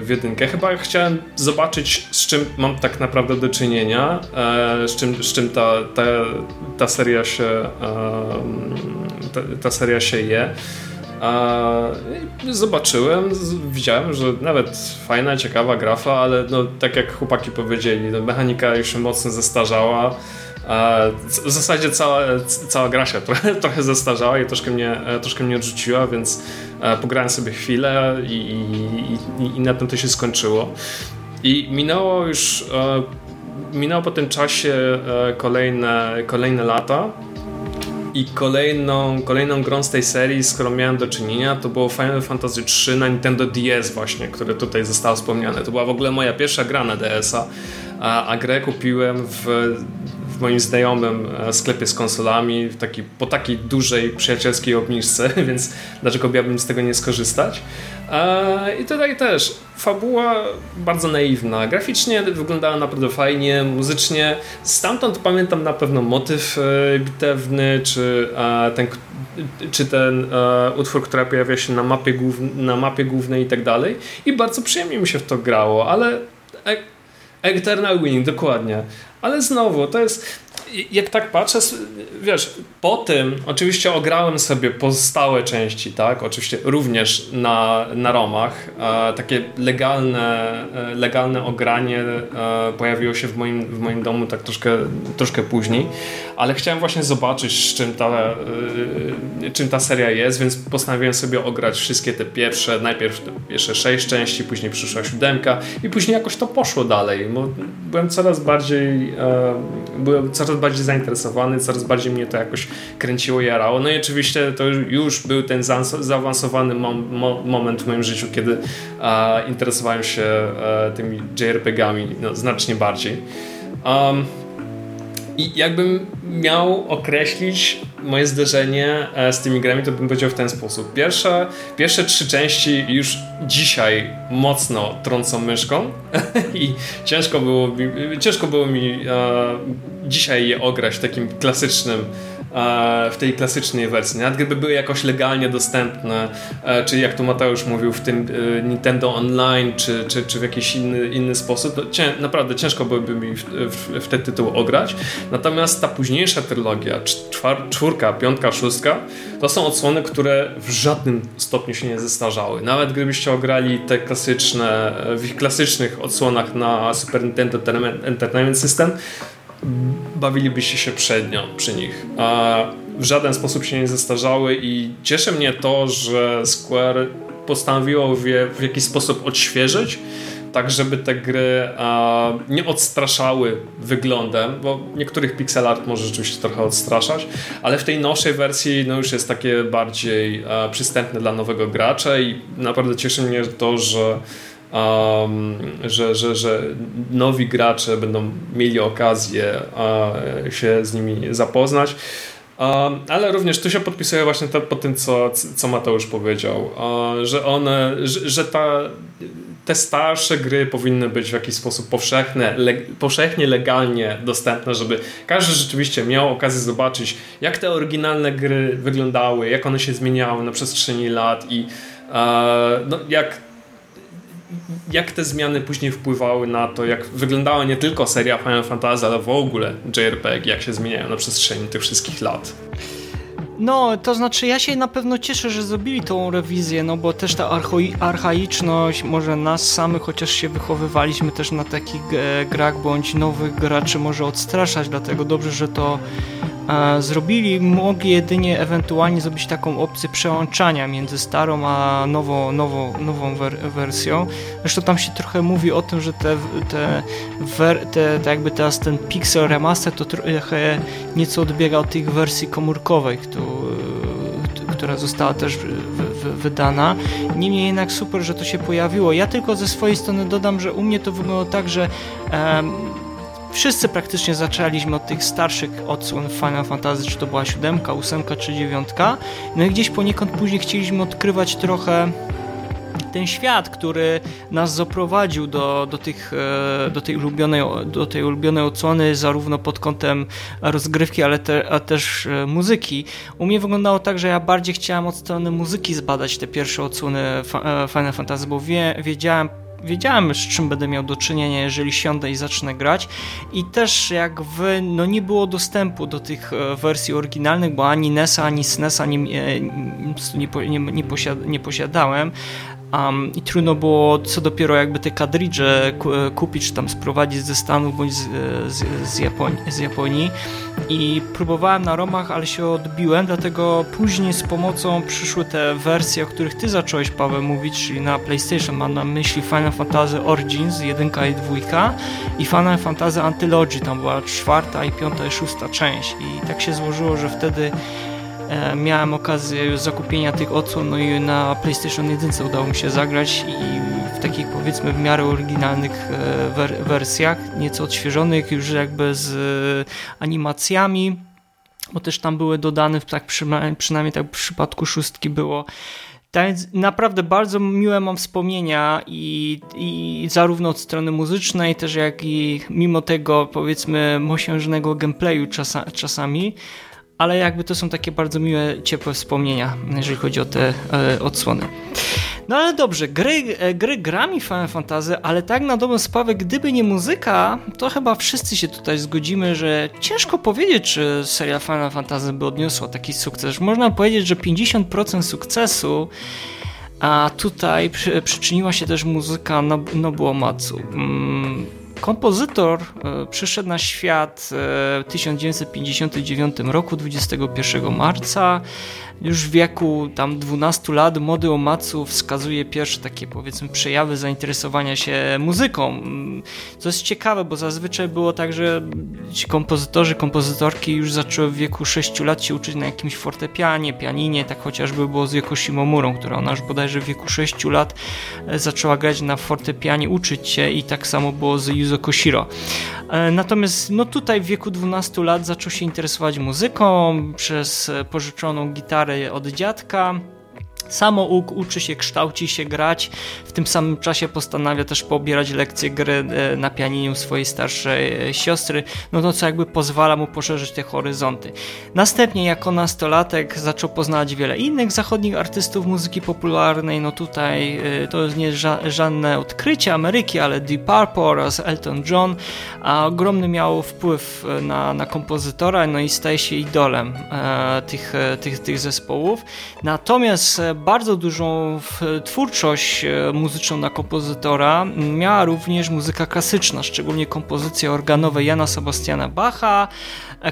B: w jedynkę. Chyba chciałem zobaczyć, z czym mam tak naprawdę do czynienia, e, z czym, z czym ta, ta, ta seria się ta, ta seria się je. Zobaczyłem, widziałem, że nawet fajna, ciekawa grafa, ale no, tak jak chłopaki powiedzieli, no, mechanika już się mocno zestarzała. W zasadzie cała, cała gra się trochę, *laughs* trochę zestarzała i troszkę mnie, troszkę mnie odrzuciła, więc e, pograłem sobie chwilę i, i, i, i na tym to się skończyło. I minęło już, e, minęło po tym czasie e, kolejne, kolejne lata i kolejną, kolejną grą z tej serii, z którą miałem do czynienia, to było Final Fantasy III na Nintendo DS właśnie, które tutaj zostało wspomniane. To była w ogóle moja pierwsza gra na DS-a, a, a grę kupiłem w moim znajomym e, sklepie z konsolami taki, po takiej dużej przyjacielskiej obniżce, *laughs* więc dlaczego miałbym z tego nie skorzystać? E, I tutaj też fabuła bardzo naiwna. Graficznie wyglądała naprawdę fajnie, muzycznie. Stamtąd pamiętam na pewno motyw e, bitewny, czy ten, czy ten utwór, który pojawia się na mapie, na mapie głównej i tak dalej. I bardzo przyjemnie mi się w to grało, ale Eternal Winning, dokładnie. Ale znowu, to jest jak tak patrzę, wiesz, po tym oczywiście ograłem sobie pozostałe części, tak, oczywiście również na, na romach. E, takie legalne, e, legalne ogranie e, pojawiło się w moim, w moim domu tak troszkę, troszkę później, ale chciałem właśnie zobaczyć, z czym ta, e, czym ta seria jest, więc postanowiłem sobie ograć wszystkie te pierwsze, najpierw te pierwsze sześć części, później przyszła siódemka i później jakoś to poszło dalej, bo byłem coraz bardziej e, byłem coraz bardziej zainteresowany, coraz bardziej mnie to jakoś kręciło, jarało. No i oczywiście to już był ten zaawansowany mom, moment w moim życiu, kiedy e, interesowałem się tymi JRPG-ami no, znacznie bardziej. Um, i jakbym miał określić moje zderzenie e, z tymi grami, to bym powiedział w ten sposób. Pierwsze, pierwsze trzy części już dzisiaj mocno trącą myszką *laughs* i ciężko było mi, ciężko było mi e, dzisiaj je ograć w takim klasycznym w tej klasycznej wersji. Nawet gdyby były jakoś legalnie dostępne, e, czy jak tu Mateusz mówił, w tym e, Nintendo Online, czy, czy, czy w jakiś inny, inny sposób, to cię, naprawdę ciężko byłoby mi w, w, w, te tytuły ograć. Natomiast ta późniejsza trylogia, czwar, czwórka, piątka, szóstka, to są odsłony, które w żadnym stopniu się nie zestarzały. Nawet gdybyście ograli te klasyczne, w ich klasycznych odsłonach na Super Nintendo Entertainment System, bawilibyście się przednio przy nich. A w żaden sposób się nie zestarzały i cieszy mnie to, że Square postanowiło je w jakiś sposób odświeżyć, tak żeby te gry a, nie odstraszały wyglądem, bo niektórych pixel art może rzeczywiście trochę odstraszać, ale w tej nowszej wersji no już jest takie bardziej a, przystępne dla nowego gracza i naprawdę cieszy mnie to, że um, że, że, że nowi gracze będą mieli okazję uh, się z nimi zapoznać. Um, ale również tu się podpisuję właśnie to, po tym, co, co Mateusz powiedział, uh, że one, że, że ta te starsze gry powinny być w jakiś sposób powszechne, le, powszechnie, legalnie dostępne, żeby każdy rzeczywiście miał okazję zobaczyć, jak te oryginalne gry wyglądały, jak one się zmieniały na przestrzeni lat i e, no, jak, jak te zmiany później wpływały na to, jak wyglądała nie tylko seria Final Fantasy, ale w ogóle JRPG, jak się zmieniają na przestrzeni tych wszystkich lat.
D: No, to znaczy ja się na pewno cieszę, że zrobili tą rewizję, no bo też ta archaiczność może nas samych, chociaż się wychowywaliśmy też na takich e, grach, bądź nowych graczy może odstraszać, dlatego dobrze, że to zrobili. Mogli jedynie ewentualnie zrobić taką opcję przełączania między starą a nowo, nowo, nową wer wersją. Zresztą tam się trochę mówi o tym, że te, te, te, te jakby teraz ten Pixel Remaster to trochę nieco odbiega od tych wersji komórkowej, która została też wydana. Niemniej jednak super, że to się pojawiło. Ja tylko ze swojej strony dodam, że u mnie to wyglądało tak, że wszyscy praktycznie zaczęliśmy od tych starszych odsłon Final Fantasy, czy to była siódemka, ósemka czy dziewiątka. No i gdzieś poniekąd później chcieliśmy odkrywać trochę ten świat, który nas zaprowadził do, do, tych, e, do, tej ulubionej, do tej ulubionej odsłony, zarówno pod kątem rozgrywki, ale te, a też e, muzyki. U mnie wyglądało tak, że ja bardziej chciałem od strony muzyki zbadać te pierwsze odsłony e, Final Fantasy, bo wie, wiedziałem wiedziałem z czym będę miał do czynienia, jeżeli siądę i zacznę grać. I też jak wy, no nie było dostępu do tych wersji oryginalnych, bo ani NESa, ani SNESa nie, nie, nie, nie posiadałem, Um, I trudno było co dopiero jakby te kadridże kupić, czy tam sprowadzić ze Stanów bądź z, z, z, Japonii, z Japonii. I próbowałem na romach, ale się odbiłem, dlatego później z pomocą przyszły te wersje, o których ty zacząłeś, Paweł, mówić, czyli na PlayStation. Mam na myśli Final Fantasy Origins 1 i 2 i Final Fantasy Anthology, tam była czwarta i piąta i szósta część. I tak się złożyło, że wtedy E, miałem okazję zakupienia tych odsłon, no i na PlayStation 1 udało mi się zagrać i w takich powiedzmy w miarę oryginalnych e, wer wersjach, nieco odświeżonych już jakby z animacjami, bo też tam były dodane, tak przynajmniej, przynajmniej tak w przypadku szóstki było. Tak naprawdę bardzo miłe mam wspomnienia i, i zarówno od strony muzycznej, też jak i mimo tego powiedzmy mosiężnego gameplayu czasa, czasami, ale jakby to są takie bardzo miłe, ciepłe wspomnienia, jeżeli chodzi o te e, odsłony. No ale dobrze, gry, e, gry grami Final Fantasy, ale tak na dobrą sprawę, gdyby nie muzyka, to chyba wszyscy się tutaj zgodzimy, że ciężko powiedzieć, czy seria Final Fantasy by odniosła taki sukces. Można powiedzieć, że 50% sukcesu a tutaj przy, przyczyniła się też muzyka Nobuo Matsu. Kompozytor e, przyszedł na świat w 1959 roku, 21 marca już w wieku tam 12 lat młody Omatsu wskazuje pierwsze takie powiedzmy przejawy zainteresowania się muzyką. Co jest ciekawe, bo zazwyczaj było tak, że ci kompozytorzy, kompozytorki już zaczęły w wieku 6 lat się uczyć na jakimś fortepianie, pianinie, tak chociażby było z Yoko Shimomurą, która ona już bodajże w wieku 6 lat e, zaczęła grać na fortepianie, uczyć się i tak samo było z Yuzo Koshiro. E, natomiast no tutaj w wieku 12 lat zaczął się interesować muzyką przez pożyczoną gitarę od dziadka. Samouk uczy się, kształci się grać, w tym samym czasie postanawia też pobierać lekcje gry e, na pianinie swojej starszej e, siostry, no to co jakby pozwala mu poszerzyć te horyzonty. Następnie jako nastolatek zaczął poznać wiele innych zachodnich artystów muzyki popularnej, no tutaj e, to nie ża żadne odkrycie Ameryki, ale Deep Purple oraz Elton John, a ogromny miał wpływ na, na kompozytora, no i staje się idolem tych, tych, tych zespołów. Natomiast bardzo dużą twórczość e, muzyczną na kompozytora. Miała również muzyka klasyczna, szczególnie kompozycje organowe Jana Sebastiana Bacha,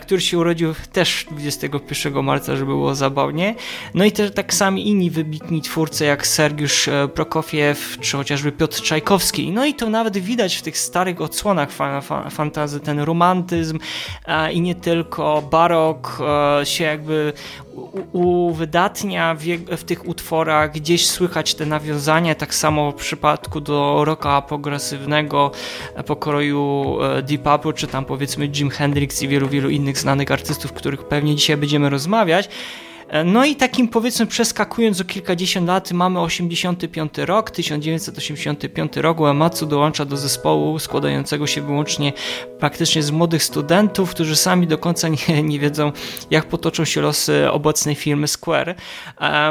D: który się urodził też 21 marca, żeby było zabawnie. No i też tak sami inni wybitni twórcy jak Sergiusz e, Prokofiew czy chociażby Piotr Czajkowski. No i to nawet widać w tych starych odsłonach fantazy, ten romantyzm i nie tylko barok e, się jakby uwydatnia w, w tych utworach gdzieś słychać te nawiązania, tak samo w przypadku do rocka progresywnego pokroju e, Deep Purple, czy tam powiedzmy Jim Hendrix i wielu, wielu innych znanych artystów, których pewnie dzisiaj będziemy rozmawiać. No i takim powiedzmy przeskakując o kilkadziesiąt lat mamy 85 rok, 1985 rok Uematsu dołącza do zespołu składającego się wyłącznie praktycznie z młodych studentów, którzy sami do końca nie, nie wiedzą jak potoczą się losy obecnej firmy Square.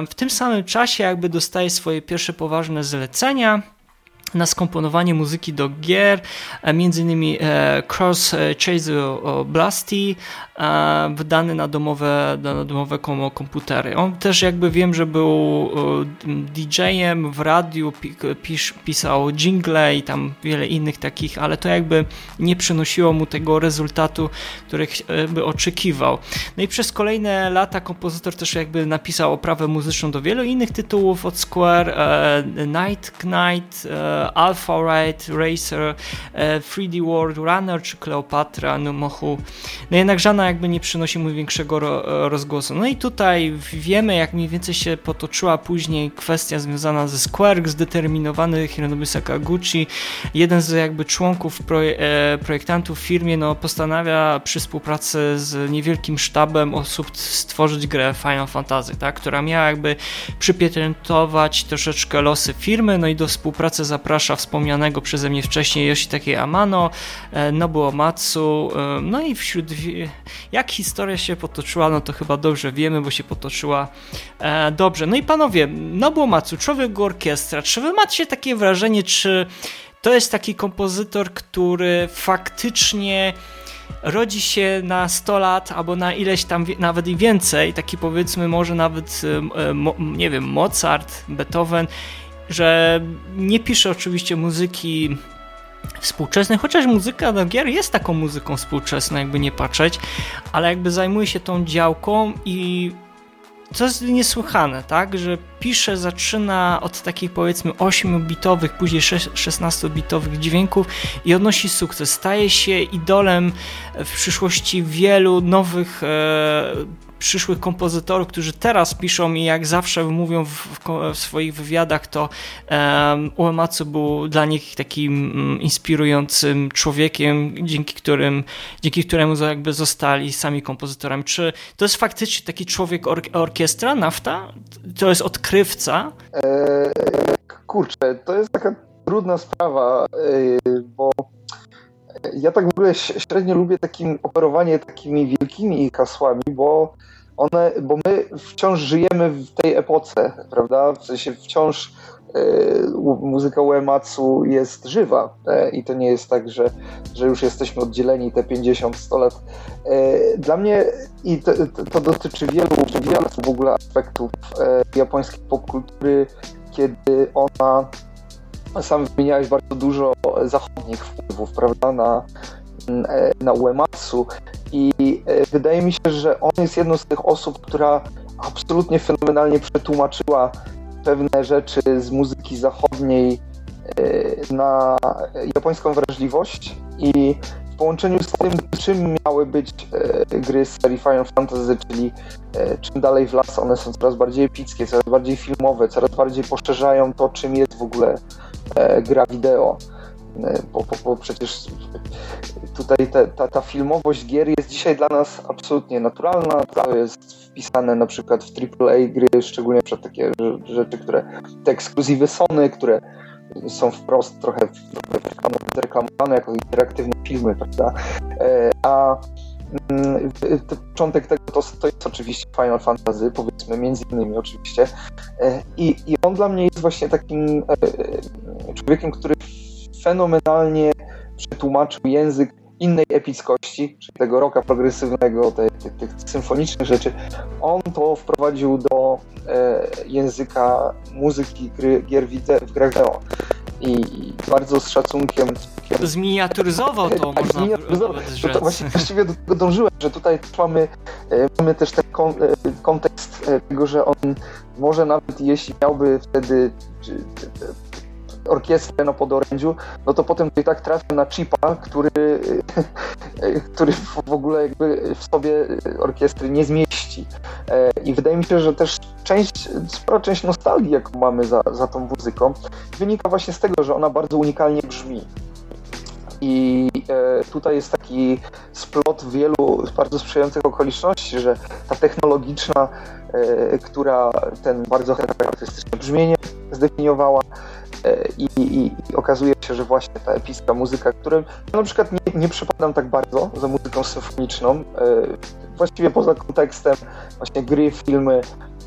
D: W tym samym czasie jakby dostaje swoje pierwsze poważne zlecenia na skomponowanie muzyki do gier, między innymi e, Cross Chase Blasty, wydany na domowe, na domowe komputery. On też jakby wiem, że był DJ-em w radiu, pisał jingle i tam wiele innych takich, ale to jakby nie przynosiło mu tego rezultatu, który by oczekiwał. No i przez kolejne lata kompozytor też jakby napisał oprawę muzyczną do wielu innych tytułów od Square, e, Night Knight, e, Alpha Ride, Racer, 3D World Runner czy Cleopatra, no Mochu. No jednak żadna jakby nie przynosi mu większego rozgłosu. No i tutaj wiemy, jak mniej więcej się potoczyła później kwestia związana ze Square, zdeterminowany Hironobu Sakaguchi, jeden z jakby członków proje e, projektantów w firmie, no postanawia przy współpracy z niewielkim sztabem osób stworzyć grę Final Fantasy, tak, która miała jakby przypieczętować troszeczkę losy firmy, no i do współpracy zaprasza wspomnianego przeze mnie wcześniej Yoshitake Amano, e, Nobuo Matsu, e, no i wśród jak historia się potoczyła, no to chyba dobrze wiemy, bo się potoczyła e, dobrze. No i panowie, Nobuo Matsu, człowiek orkiestra, czy wy macie takie wrażenie, czy to jest taki kompozytor, który faktycznie rodzi się na 100 lat albo na ileś tam nawet i więcej, taki powiedzmy może nawet nie wiem, Mozart, Beethoven, że nie pisze oczywiście muzyki współczesnej, chociaż muzyka do gier jest taką muzyką współczesną, jakby nie patrzeć, ale jakby zajmuje się tą działką i co jest niesłychane, tak, że pisze, zaczyna od takich powiedzmy 8-bitowych, później 16-bitowych dźwięków i odnosi sukces. Staje się idolem w przyszłości wielu nowych e, przyszłych kompozytorów, którzy teraz piszą i jak zawsze mówią w, w swoich wywiadach, to um, Uematsu był dla nich takim um, inspirującym człowiekiem, dzięki, którym, dzięki któremu jakby zostali sami kompozytorami. Czy to jest faktycznie taki człowiek or orkiestra, nafta? To jest odkrywca? Eee,
G: kurczę, to jest taka trudna sprawa, yy, bo ja tak w ogóle średnio lubię takim operowanie takimi wielkimi hasłami, bo one, bo my wciąż żyjemy w tej epoce, prawda? W sensie wciąż y, muzyka Uematsu jest żywa e, i to nie jest tak, że, że już jesteśmy oddzieleni te 50-100 lat. E, dla mnie i to, to, dotyczy wielu, wielu w ogóle aspektów e, japońskiej popkultury, kiedy ona sam wymieniałeś bardzo dużo zachodnich prawda, na, na Uematsu i e, wydaje mi się, że on jest jedną z tych osób, która absolutnie fenomenalnie przetłumaczyła pewne rzeczy z muzyki zachodniej e, na japońską wrażliwość i w połączeniu z tym, czym miały być e, gry z serii Final Fantasy, czyli czym dalej w las, one są coraz bardziej epickie, coraz bardziej filmowe, coraz bardziej poszerzają to, czym jest w ogóle gra wideo. Bo, bo, bo przecież tutaj te, ta, ta filmowość gier jest dzisiaj dla nas absolutnie naturalna. To jest wpisane na przykład w AAA gry, szczególnie przed takie rzeczy, które te ekskluzywy Sony, które są wprost trochę reklamowane jako interaktywne filmy, prawda? E, a mm, początek tego to, to jest oczywiście Final Fantasy, powiedzmy, między innymi oczywiście. E, I, I on dla mnie jest właśnie takim e, człowiekiem, który fenomenalnie przetłumaczył język innej epickości, czyli tego roka progresywnego, tych, tych, tych symfonicznych rzeczy, on to wprowadził do e, języka muzyki gry, gier w grach wideo. I bardzo z szacunkiem.
D: Zminiaturyzował to, tak, można
G: to, to właśnie Właściwie do tego dążyłem, że tutaj mamy, e, mamy też ten kon, e, kontekst e, tego, że on może nawet jeśli miałby wtedy czy, orkiestrę na podorędziu, no to potem i tak trafia na chipa, który, *laughs* który w ogóle jakby w sobie orkiestry nie zmieści. I wydaje mi się, że też część, spora część nostalgii, jaką mamy za, za tą muzyką, wynika właśnie z tego, że ona bardzo unikalnie brzmi. I e, tutaj jest taki splot wielu bardzo sprzyjających okoliczności, że ta technologiczna, e, która ten bardzo charakterystyczne brzmienie zdefiniowała, e, i, i, i, okazuje się, że właśnie ta epicka muzyka, którym ja na przykład nie, nie przypadam tak bardzo za muzyką symfoniczną, właściwie poza kontekstem właśnie gry, filmy,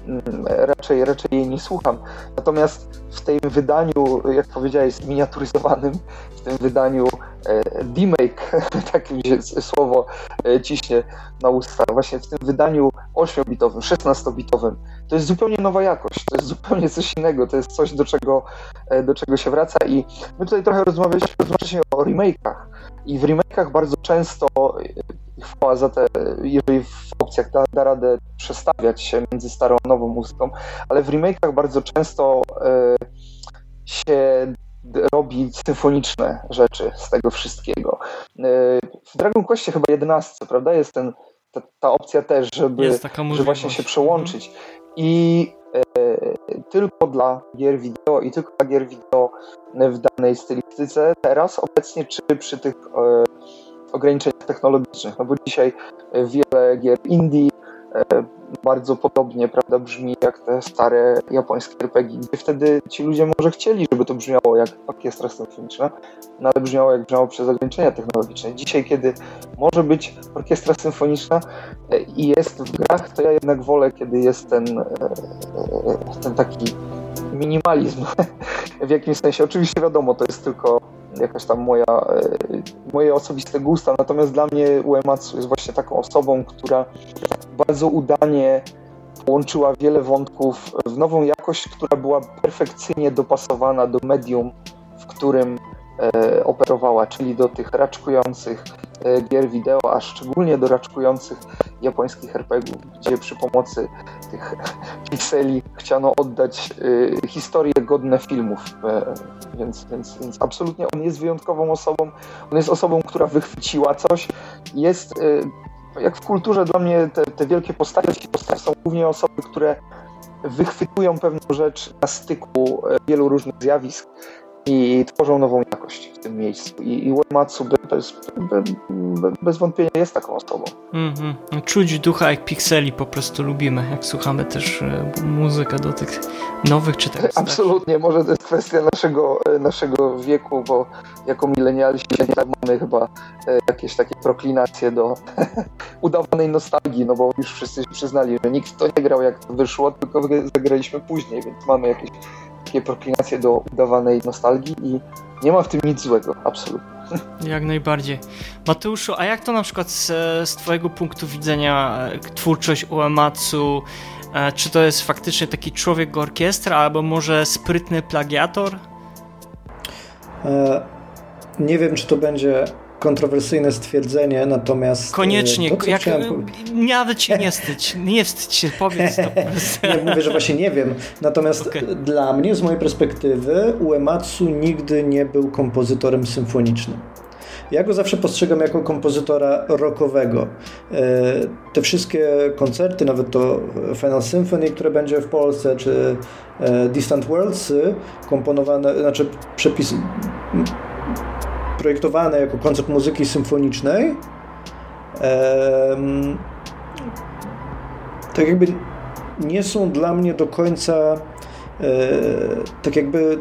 G: mm, raczej, raczej jej nie słucham. Natomiast w tym wydaniu, jak powiedziałeś, miniaturyzowanym, w tym wydaniu remake, *laughs* tak mi się słowo e, ciśnie na usta, właśnie w tym wydaniu 8-bitowym, 16-bitowym, to jest zupełnie nowa jakość, to jest zupełnie coś innego, to jest coś, do czego, e, do czego się wraca. I my tutaj trochę rozmawialiśmy, rozmawialiśmy o remake'ach. I w remake'ach bardzo często e, chwała za te, jeżeli w opcjach da, da radę przestawiać się między starą a nową muzyką, ale w remake'ach bardzo często e, się robi symfoniczne rzeczy z tego wszystkiego. E, w Dragon Questie chyba 11, prawda, jest ten, ta, ta opcja też, żeby, żeby właśnie się przełączyć. I e, tylko dla gier wideo i tylko dla gier wideo w danej stylistyce teraz obecnie, czy przy tych e, ograniczeniach technologicznych, no bo dzisiaj wiele gier indie bardzo podobnie prawda, brzmi jak te stare japońskie RPG, gdzie wtedy ci ludzie może chcieli, żeby to brzmiało jak orkiestra symfoniczna, no ale brzmiało jak brzmiało przez ograniczenia technologiczne. Dzisiaj, kiedy może być orkiestra symfoniczna e, i jest w grach, to ja jednak wolę, kiedy jest ten, e, ten taki minimalizm *laughs* w jakimś sensie. Oczywiście wiadomo, to jest tylko jakaś tam moja, moje osobiste gusta, natomiast dla mnie Uematsu jest właśnie taką osobą, która bardzo udanie połączyła wiele wątków w nową jakość, która była perfekcyjnie dopasowana do medium, w którym e, operowała, czyli do tych raczkujących e, gier wideo, a szczególnie do raczkujących japońskich RPGów, gdzie przy pomocy tych *laughs* pikseli chciano oddać e, historie godne filmów. E, więc, więc, więc absolutnie on jest wyjątkową osobą. On jest osobą, która wychwyciła coś, jest e, jak w kulturze dla mnie te, te wielkie postacie, postacie są głównie osoby, które wychwytują pewną rzecz na styku e, wielu różnych zjawisk i tworzą nową jakość w tym miejscu. I, i Uematsu bez, bez, wątpienia jest taką osobą. Mm
D: -hmm. Czuć ducha jak pikseli po prostu lubimy, jak słuchamy też e, muzykę do tych nowych czy tak
G: Absolutnie, może to jest kwestia naszego, e, naszego wieku, bo jako milenialsi mamy chyba e, jakieś takie proklinacje do *laughs* udawanej nostalgii, no bo już wszyscy przyznali, że nikt to nie grał jak to wyszło, tylko zagraliśmy później, więc mamy jakieś takie proklinacje do udawanej nostalgii i nie ma w tym nic złego, absolutnie.
D: Jak najbardziej. Mateuszu, a jak to na przykład z, z Twojego punktu widzenia e, twórczość Uematsu? E, czy to jest faktycznie taki człowiek orkiestra, albo może sprytny plagiator?
F: E, nie wiem, czy to będzie kontrowersyjne stwierdzenie, natomiast...
D: E, Koniecznie, to, jak, chciałem... nawet się nie *laughs* wstydź, nie wstydź się, powiedz to. *laughs*
F: nie, mówię, że właśnie nie wiem, natomiast okay. dla mnie, z mojej perspektywy, Uematsu nigdy nie był kompozytorem symfonicznym. Ja go zawsze postrzegam jako kompozytora rockowego. E, te wszystkie koncerty, nawet to Final Symphony, które będzie w Polsce, czy e, Distant Worlds, komponowane, znaczy przepis projektowane jako koncert muzyki symfonicznej. tak jakby nie są dla mnie do końca e, tak jakby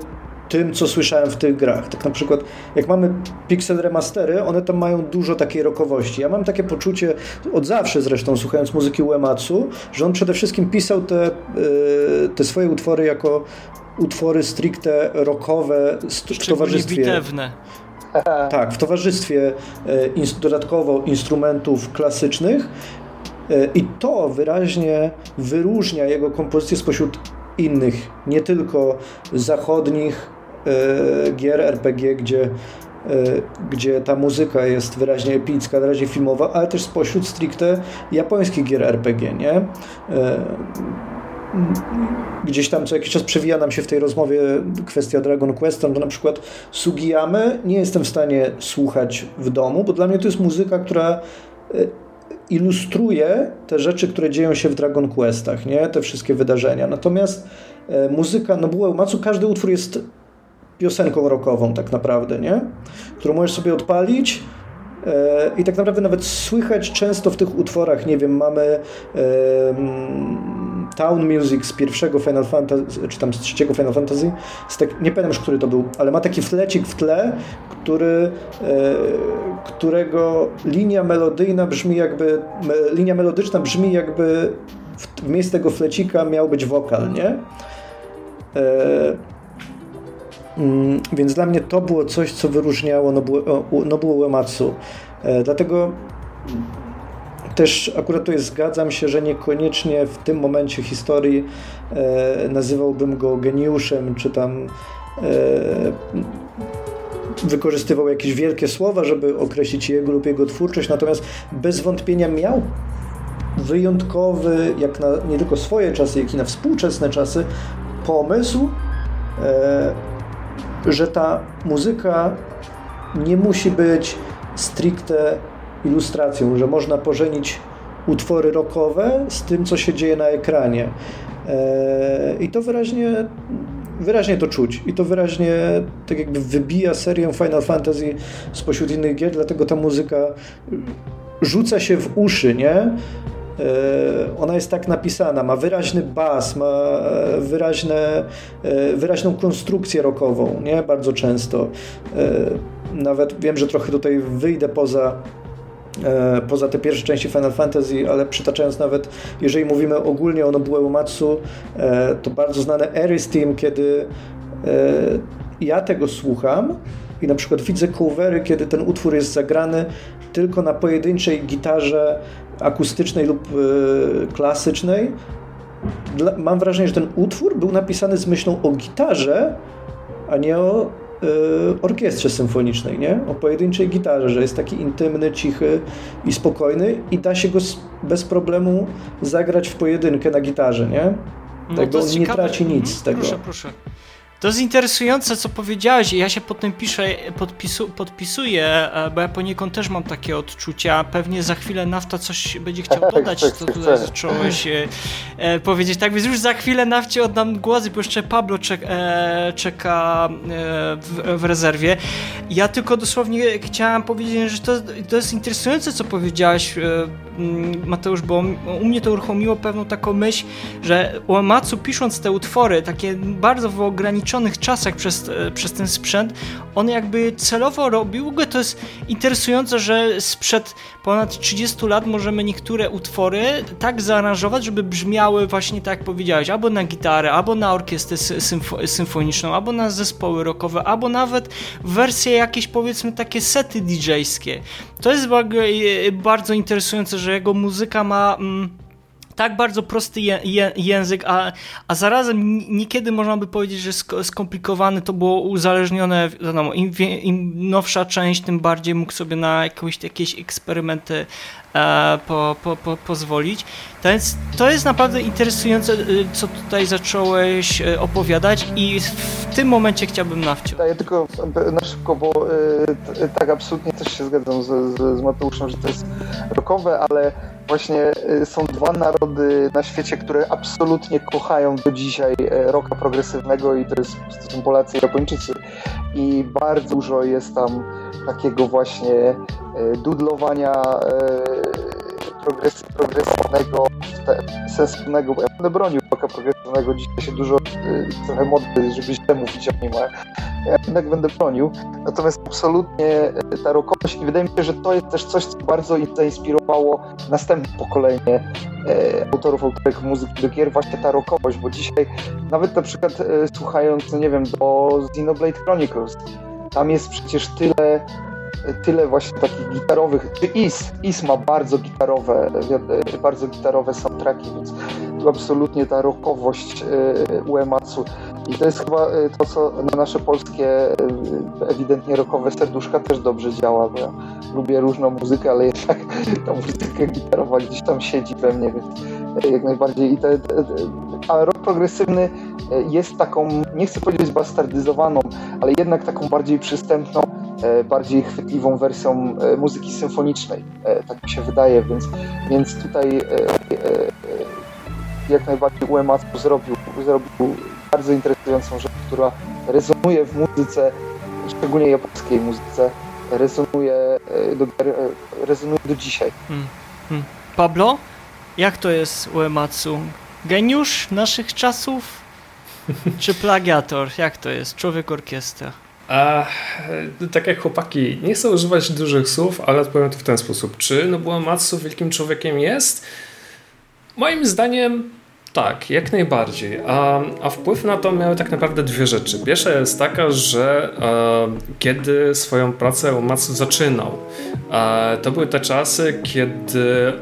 F: tym, co słyszałem w tych grach. Tak na przykład, jak mamy pixel remastery, one tam mają dużo takiej rockowości. Ja mam takie poczucie, od zawsze zresztą, słuchając muzyki Uematsu, że on przede wszystkim pisał te, e, te swoje utwory jako utwory stricte rockowe w towarzystwie.
D: Bitewne. *laughs*
F: Tak, w towarzystwie e, dodatkowo instrumentów klasycznych e, i to wyraźnie wyróżnia jego kompozycję spośród innych, nie tylko zachodnich e, gier RPG, gdzie, gdzie ta muzyka jest wyraźnie epicka, wyraźnie filmowa, ale też spośród stricte japońskich gier RPG, nie? Gdzieś tam co jakiś czas przewija nam się w tej rozmowie kwestia Dragon Quest, to na przykład Sugiyamy nie jestem w stanie słuchać w domu, bo dla mnie to jest muzyka, która ilustruje te rzeczy, które dzieją się w Dragon Questach, nie? te wszystkie wydarzenia. Natomiast e, muzyka Nobuo Uematsu, każdy utwór jest piosenką rockową tak naprawdę, nie? którą możesz sobie odpalić e, i tak naprawdę nawet słychać często w tych utworach, nie wiem, mamy e, Town Music z pierwszego Final Fantasy, czy tam z trzeciego Final Fantasy, tak, nie pamiętam już, który to był, ale ma taki flecik w tle, który, e, którego linia melodyjna brzmi jakby, me, linia melodyczna brzmi jakby w, w miejsce tego flecika miał być wokal, nie? E, mm, więc dla mnie to było coś, co wyróżniało Nobuo, Nobuo Uematsu. E, dlatego też akurat tutaj zgadzam się, że niekoniecznie w tym momencie historii e, nazywałbym go geniuszem, czy tam e, wykorzystywał jakieś wielkie słowa, żeby określić jego lub jego twórczość, natomiast bez wątpienia miał wyjątkowy, jak na nie tylko swoje czasy, jak i na współczesne czasy, pomysł, e, że ta muzyka nie musi być stricte ilustracją, że można pożenić utwory rockowe z tym, co się dzieje na ekranie. E, I to wyraźnie, wyraźnie to czuć. I to wyraźnie tak jakby wybija serię Final Fantasy spośród innych gier, dlatego ta muzyka rzuca się w uszy, nie? E, ona jest tak napisana, ma wyraźny bas, ma wyraźne, e, wyraźną konstrukcję rockową, nie? Bardzo często. Nawet wiem, że trochę tutaj wyjdę poza poza te pierwsze części Final Fantasy, ale przytaczając nawet, jeżeli mówimy ogólnie o Nobuo Uematsu, e, to bardzo znane Ares Team, kiedy e, ja tego słucham i na przykład widzę covery, kiedy ten utwór jest zagrany tylko na pojedynczej gitarze akustycznej lub klasycznej. Mam wrażenie, że ten utwór był napisany z myślą o gitarze, a nie o orkiestrze symfonicznej, nie? O pojedynczej gitarze, że jest taki intymny, cichy i spokojny i da się go bez problemu zagrać w pojedynkę na gitarze, nie? No tak, on nie traci nic z tego.
D: Proszę, proszę. To jest interesujące, co powiedziałeś i ja się pod tym piszę, podpisu, podpisuję, e, bo ja poniekąd też mam takie odczucia. Pewnie za chwilę Nafta coś będzie chciał dodać, co tutaj zacząłeś e, e, powiedzieć. Tak więc już za chwilę Nafcie oddam głos, bo jeszcze Pablo czek, e, czeka e, w, w, rezerwie. Ja tylko dosłownie chciałem powiedzieć, że to, to jest interesujące, co powiedziałeś, e, Mateusz, bo u mnie to uruchomiło pewną taką myśl, że Uematsu pisząc te utwory, takie bardzo w ograniczonym ograniczonych czasach przez, e, przez ten sprzęt, on jakby celowo robił go. To jest interesujące, że sprzed ponad 30 lat możemy niektóre utwory tak zaaranżować, żeby brzmiały właśnie tak jak powiedziałeś, albo na gitarę, albo na orkiestrę symfo symfoniczną, albo na zespoły rockowe, albo nawet wersje jakieś powiedzmy takie sety DJ-skie. To jest bardzo interesujące, że jego muzyka ma... Mm, tak bardzo prosty je, je, język, a, a zarazem niekiedy można by powiedzieć, że skomplikowany to było uzależnione, wiadomo, im, im nowsza część, tym bardziej mógł sobie na jakieś, jakieś eksperymenty e, po, po, po, pozwolić. To jest, to jest naprawdę interesujące, y, co tutaj zacząłeś e, opowiadać i w tym momencie chciałbym nawciąć.
G: Ja tylko na szybko, bo y, tak absolutnie też się zgadzam z, z, z Mateuszem, że to jest rokowe, ale właśnie y, są dwa narody na świecie, które absolutnie kochają do dzisiaj e, roka progresywnego i to, jest, to są Polacy i Japończycy. I bardzo dużo jest tam takiego właśnie e, dudlowania e, progres, progresywnego, sensownego, ja będę bronił roka progresywnego, dzisiaj się dużo, trochę modny, żeby źle mówić o nim, ale ja jednak będę bronił. Natomiast absolutnie e, ta rokowość i wydaje mi się, że to jest też coś, co bardzo zainspirowało następne pokolenie e, autorów, autorek muzyki do gier, właśnie ta rokowość, bo dzisiaj nawet na przykład e, słuchając, nie wiem, do Xenoblade Chronicles, tam jest przecież tyle tyle właśnie takich gitarowych, czy Is, Is ma bardzo gitarowe, bardzo gitarowe soundtracki, więc tu absolutnie ta rockowość Uematsu i to jest chyba y, to, co na nasze polskie y, ewidentnie rockowe serduszka też dobrze działa, bo ja lubię różną muzykę, ale jednak ta muzyka gitarowa gdzieś tam siedzi we mnie, więc jak najbardziej i te, te, a rok progresywny jest taką, nie chcę powiedzieć bastardyzowaną, ale jednak taką bardziej przystępną, bardziej chwytliwą wersją muzyki symfonicznej. Tak mi się wydaje, więc, więc tutaj jak najbardziej Uematsu zrobił, zrobił bardzo interesującą rzecz, która rezonuje w muzyce, szczególnie japońskiej muzyce, rezonuje e, do, e, rezonuje do dzisiaj. Hmm.
D: Hmm. Pablo, jak to jest Uematsu? Geniusz naszych czasów? Czy plagiator? Jak to jest? Człowiek orkiestra.
B: A, tak jak chłopaki, nie chcę używać dużych słów, ale odpowiem to w ten sposób. Czy no Uematsu wielkim człowiekiem jest? Moim zdaniem tak, jak najbardziej. A, a, wpływ na to miały tak naprawdę dwie rzeczy. Pierwsza jest taka, że e, kiedy swoją pracę Uematsu zaczynał, e, to były te czasy, kiedy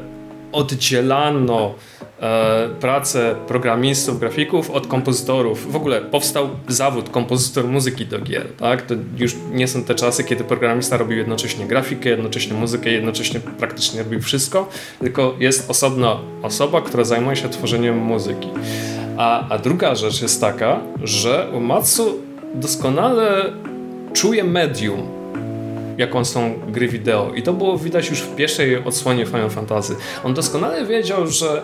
B: oddzielano e, pracę programistów, grafików od kompozytorów. W ogóle powstał zawód kompozytor muzyki do gier. Tak? To już nie są te czasy, kiedy programista robił jednocześnie grafikę, jednocześnie muzykę, jednocześnie praktycznie robił wszystko, tylko jest osobna osoba, która zajmuje się tworzeniem muzyki. A, a druga rzecz jest taka, że Uematsu doskonale czuje medium, jaką są gry wideo. I to było widać już w pierwszej odsłonie Final Fantasy. On doskonale wiedział, że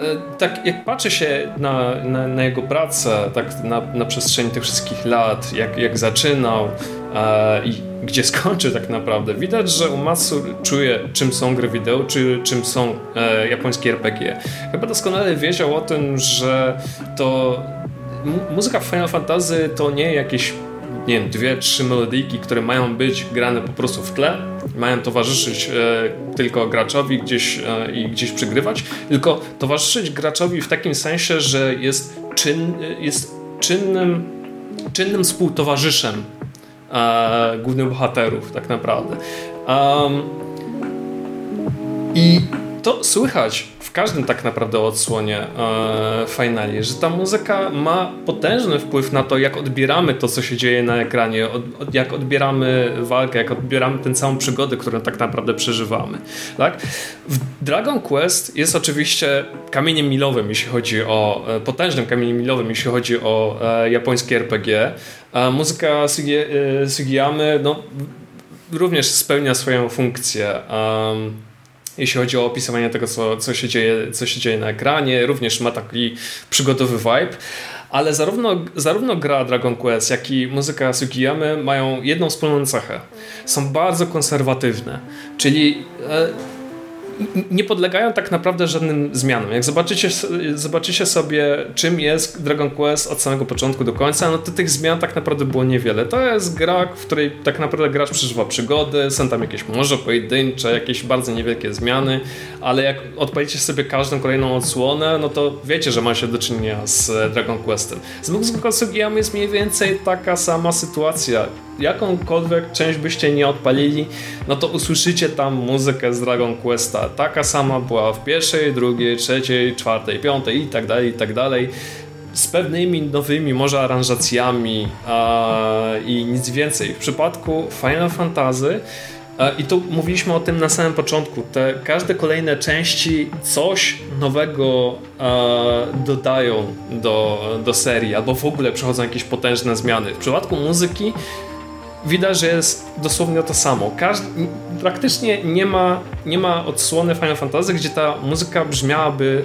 B: e, tak jak patrzy się na, na, na jego pracę tak na, na, przestrzeni tych wszystkich lat, jak, jak zaczynał e, i gdzie *laughs* skończy tak naprawdę, widać, że Umatsu czuje czym są gry wideo, czy czym są e, japońskie RPG. Chyba doskonale wiedział o tym, że to muzyka Final Fantasy to nie jakieś nie wiem, dwie, trzy melodyjki, które mają być grane po prostu w tle, mają towarzyszyć e, tylko graczowi gdzieś e, i gdzieś przygrywać, tylko towarzyszyć graczowi w takim sensie, że jest, czyn, jest czynnym, czynnym współtowarzyszem e, głównych bohaterów, tak naprawdę. Um, I to słychać w każdym tak naprawdę odsłonie e, finali, że ta muzyka ma potężny wpływ na to, jak odbieramy to, co się dzieje na ekranie, od, od, jak odbieramy walkę, jak odbieramy tę całą przygodę, którą tak naprawdę przeżywamy. Tak? W Dragon Quest jest oczywiście kamieniem milowym, jeśli chodzi o e, potężnym kamieniem milowym, jeśli chodzi o e, japońskie RPG. muzyka Sugi, e, Sugiyamy no, również spełnia swoją funkcję. Jeśli chodzi o opisywanie tego, co, co, się dzieje, co się dzieje na ekranie. Również ma taki przygodowy vibe. Ale zarówno, zarówno gra Dragon Quest, jak i muzyka Sugiyamy mają jedną wspólną cechę. Są bardzo konserwatywne. Czyli e, nie podlegają tak naprawdę żadnym zmianom. Jak zobaczycie, zobaczycie sobie, czym jest Dragon Quest od samego początku do końca, no to tych zmian tak naprawdę było niewiele. To jest gra, w której tak naprawdę gracz przeżywa przygody, są tam jakieś może pojedyncze, jakieś bardzo niewielkie zmiany, ale jak odpalicie sobie każdą kolejną odsłonę, no to wiecie, że ma się do czynienia z Dragon Questem. Z Muzyką Sugiyama jest mniej więcej taka sama sytuacja jakąkolwiek część byście nie odpalili, no to usłyszycie tam muzykę z Dragon Questa. Taka sama była w pierwszej, drugiej, trzeciej, czwartej, piątej i tak dalej, i tak dalej. Z pewnymi nowymi może aranżacjami i nic więcej. W przypadku Final Fantasy i tu mówiliśmy o tym na samym początku. Te każde kolejne części coś nowego dodają do, do serii, albo w ogóle przechodzą jakieś potężne zmiany. W przypadku muzyki widać, że jest dosłownie to samo. Każdy, praktycznie nie ma, nie ma odsłony Final Fantasy, gdzie ta muzyka brzmiałaby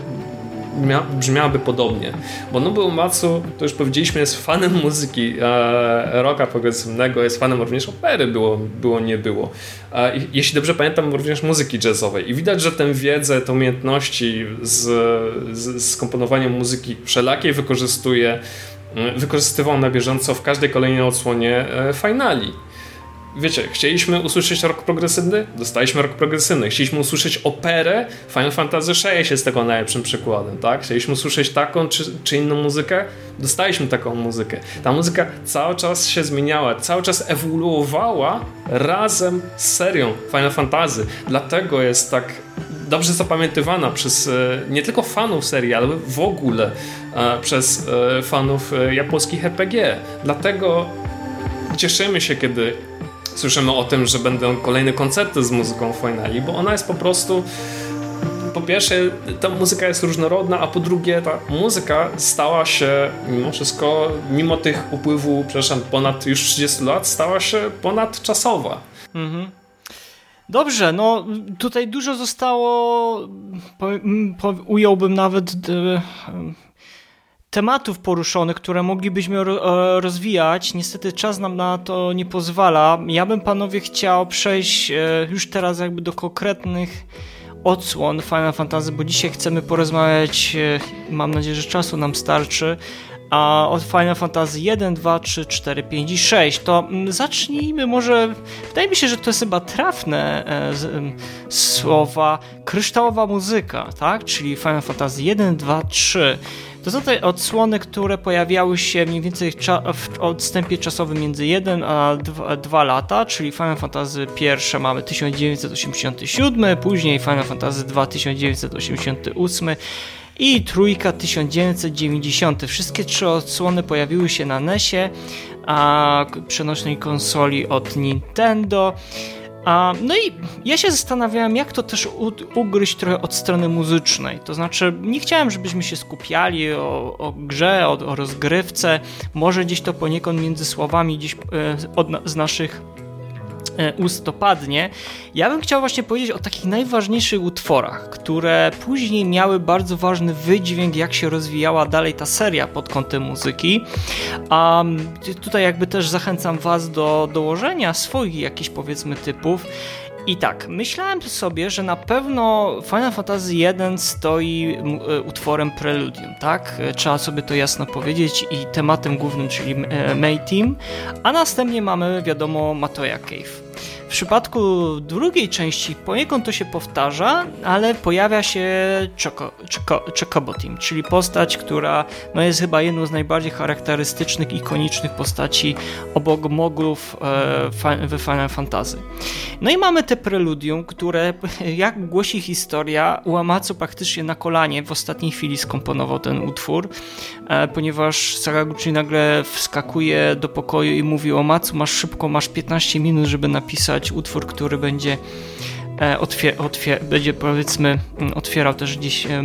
B: brzmiałaby podobnie. Bo Nobuo Matsu, to już powiedzieliśmy, jest fanem muzyki e, rocka progresywnego, jest fanem również opery, było, było nie było. E, jeśli dobrze pamiętam, również muzyki jazzowej. I widać, że tę wiedzę, te umiejętności z, z, z komponowaniem muzyki wszelakiej wykorzystuje wykorzystywał na bieżąco w każdej kolejnej odsłonie e, finali. Wiecie, chcieliśmy usłyszeć rok progresywny? Dostaliśmy rok progresywny. Chcieliśmy usłyszeć operę? Final Fantasy VI jest tego najlepszym przykładem, tak? Chcieliśmy usłyszeć taką czy, czy inną muzykę? Dostaliśmy taką muzykę. Ta muzyka cały czas się zmieniała, cały czas ewoluowała razem z serią Final Fantasy. Dlatego jest tak dobrze zapamiętywana przez e, nie tylko fanów serii, ale w ogóle e, przez e, fanów japońskich RPG. Dlatego cieszymy się, kiedy słyszymy o tym, że będą kolejne koncerty z muzyką Finali, bo ona jest po prostu po pierwsze ta muzyka jest różnorodna, a po drugie ta muzyka stała się mimo wszystko, mimo tych upływu, przepraszam, ponad już 30 lat, stała się ponadczasowa. Mhm.
D: Dobrze, no tutaj dużo zostało, po, po, ująłbym nawet e, tematów poruszonych, które moglibyśmy ro, rozwijać. Niestety czas nam na to nie pozwala. Ja bym panowie chciał przejść e, już teraz jakby do konkretnych odsłon Final Fantasy, bo dzisiaj chcemy porozmawiać, e, mam nadzieję, że czasu nam starczy, a od Final Fantasy 1, 2, 3, 4, 5 i 6. To mm, zacznijmy może, wydaje mi się, że to jest chyba trafne e, słowa, kryształowa muzyka, tak? Czyli Final Fantasy 1, 2, 3. To są te odsłony, które pojawiały się mniej więcej w odstępie czasowym między 1 a 2, lata, czyli Final Fantasy pierwsze mamy 1987, później Final Fantasy 2 1988 i trójka 1990. Wszystkie trzy odsłony pojawiły się na NESie, a przenośnej konsoli od Nintendo. A, no i ja się zastanawiałem, jak to też ugryźć trochę od strony muzycznej. To znaczy, nie chciałem, żebyśmy się skupiali o, o grze, o, o, rozgrywce. Może gdzieś to poniekąd między słowami gdzieś e, od, z naszych E, ust to padnie. Ja bym chciał właśnie powiedzieć o takich najważniejszych utworach, które później miały bardzo ważny wydźwięk, jak się rozwijała dalej ta seria pod kątem muzyki. A tutaj jakby też zachęcam Was do dołożenia swoich jakichś powiedzmy typów. I tak, myślałem sobie, że na pewno Final Fantasy I stoi e, utworem Preludium, tak? E, trzeba sobie to jasno powiedzieć i tematem głównym, czyli May Team, a następnie mamy, wiadomo, Matoya Cave. W przypadku drugiej części poniekąd to się powtarza, ale pojawia się Choco, Choco, czyli postać, która no jest chyba jedną z najbardziej charakterystycznych, ikonicznych postaci obok moglów e, we Final Fantasy. No i mamy te preludium, które, *laughs* jak głosi historia, Uamacu praktycznie na kolanie w ostatniej chwili skomponował ten utwór, e, ponieważ Sakaguchi nagle wskakuje do pokoju i mówi o Macu, masz szybko, masz 15 minut, żeby napisać utwór, który będzie otwier otwier będzie powiedzmy otwierał też gdzieś e,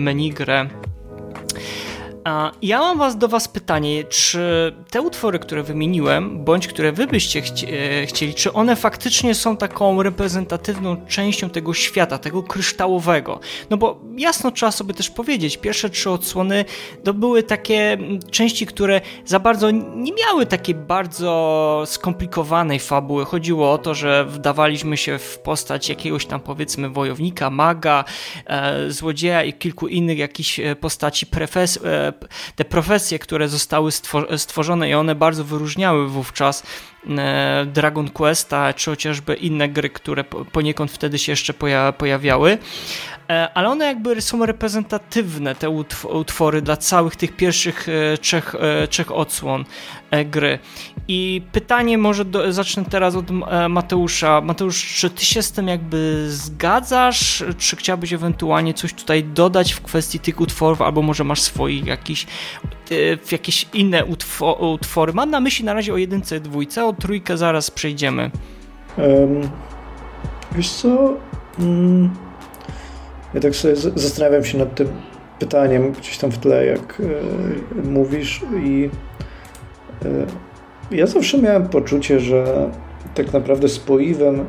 D: grę ja mam was, do Was pytanie, czy te utwory, które wymieniłem, bądź które Wy byście chci e, chcieli, czy one faktycznie są taką reprezentatywną częścią tego świata, tego kryształowego? No bo jasno trzeba sobie też powiedzieć, pierwsze trzy odsłony to były takie części, które za bardzo nie miały takiej bardzo skomplikowanej fabuły. Chodziło o to, że wdawaliśmy się w postać jakiegoś tam powiedzmy wojownika, maga, e, złodzieja i kilku innych jakichś e, postaci prefes e, te profesje, które zostały stworzone i one bardzo wyróżniały wówczas e, Dragon Questa, czy chociażby inne gry, które poniekąd wtedy się jeszcze pojawiały, ale one jakby są reprezentatywne, te utwory dla całych tych pierwszych e, trzech, trzech odsłon gry. I pytanie może do, zacznę teraz od Mateusza. Mateusz, czy ty się z tym jakby zgadzasz, czy chciałbyś ewentualnie coś tutaj dodać w kwestii tych utworów, albo może masz swoich jakiś, jakieś inne utwory? Mam na myśli na razie o jedynce dwójce, o trójkę zaraz przejdziemy. Um,
F: wiesz co? Um, ja tak sobie zastanawiam się nad tym pytaniem gdzieś tam w tle, jak e, mówisz i e, ja zawsze miałem poczucie, że tak naprawdę spoiwem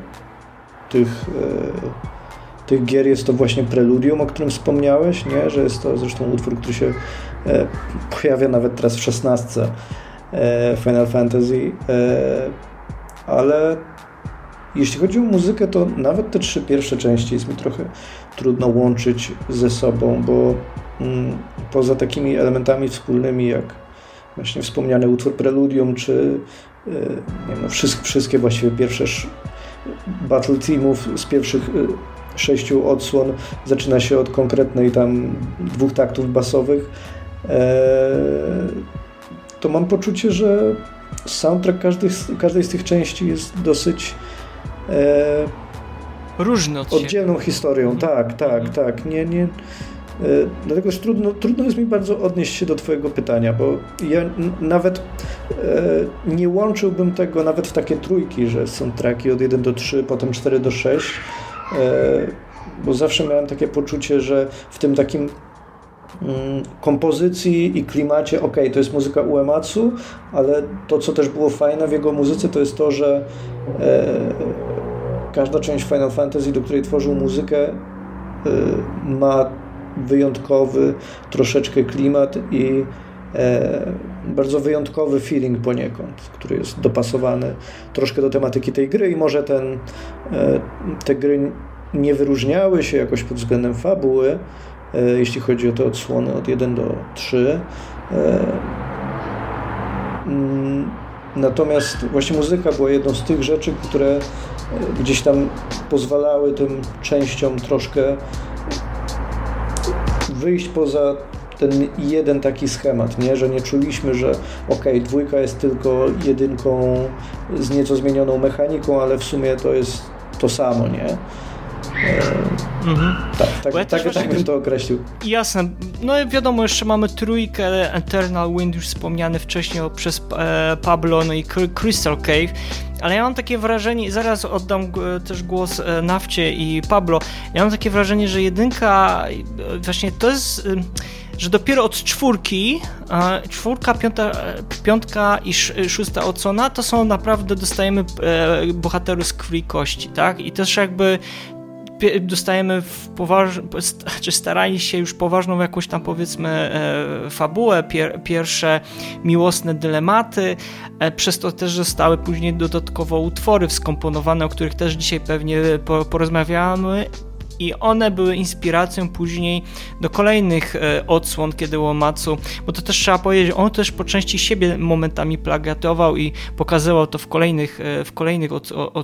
F: tych, e, tych gier jest to właśnie preludium, o którym wspomniałeś, nie? że jest to zresztą utwór, który się pojawia nawet teraz w szesnastce Final Fantasy. Ale jeśli chodzi o muzykę, to nawet te trzy pierwsze części jest mi trochę trudno łączyć ze sobą, bo mm, poza takimi elementami wspólnymi jak właśnie wspomniany utwór Preludium, czy y, wszystkie, wszystkie właściwie pierwsze battle teamów z pierwszych y, sześciu odsłon zaczyna się od konkretnej tam dwóch taktów basowych. E, to mam poczucie, że soundtrack każdej, każdej z tych części jest dosyć
D: e, różny
F: od oddzielną siebie. historią. Mhm. Tak, tak, mhm. tak. Nie, nie, e, dlatego jest trudno, trudno jest mi bardzo odnieść się do Twojego pytania, bo ja nawet e, nie łączyłbym tego nawet w takie trójki, że są traki od 1 do 3, potem 4 do 6. E, bo zawsze miałem takie poczucie, że w tym takim mm, kompozycji i klimacie, ok, to jest muzyka Uematsu, ale to, co też było fajne w jego muzyce, to jest to, że e, każda część Final Fantasy, do której tworzył muzykę, e, ma wyjątkowy troszeczkę klimat i e, bardzo wyjątkowy feeling poniekąd, który jest dopasowany troszkę do tematyki tej gry i może ten, e, te gry nie wyróżniały się jakoś pod względem fabuły, e, jeśli chodzi o te odsłony od 1 do 3. Mm, natomiast właśnie muzyka była jedną z tych rzeczy, które gdzieś tam pozwalały tym częściom troszkę wyjść poza ten jeden taki schemat, nie? że nie czuliśmy, że ok, dwójka jest tylko jedynką z nieco zmienioną mechaniką, ale w sumie to jest to samo, nie? E, mhm. Tak, tak, ja tak, tak bym to określił.
D: Jasne. No i wiadomo, jeszcze mamy trójkę Eternal Wind, już wspomniany wcześniej przez e, Pablo, no i Crystal Cave. Ale ja mam takie wrażenie, zaraz oddam e, też głos e, Nafcie i Pablo, ja mam takie wrażenie, że jedynka, e, właśnie to jest że dopiero od czwórki, czwórka, piąta, piątka i szósta odsłona, to są naprawdę, dostajemy bohaterów z krwi kości, tak? I też jakby dostajemy w poważ... *laughs* czy starali się już poważną jakąś tam powiedzmy e, fabułę, pier... pierwsze miłosne dylematy, e, przez to też zostały później dodatkowo utwory skomponowane, o których też dzisiaj pewnie porozmawiamy. I one były inspiracją później do kolejnych e, odsłon, kiedy Łomacu, bo to też trzeba powiedzieć, on też po części siebie momentami plagiatował i pokazywał to w kolejnych, w kolejnych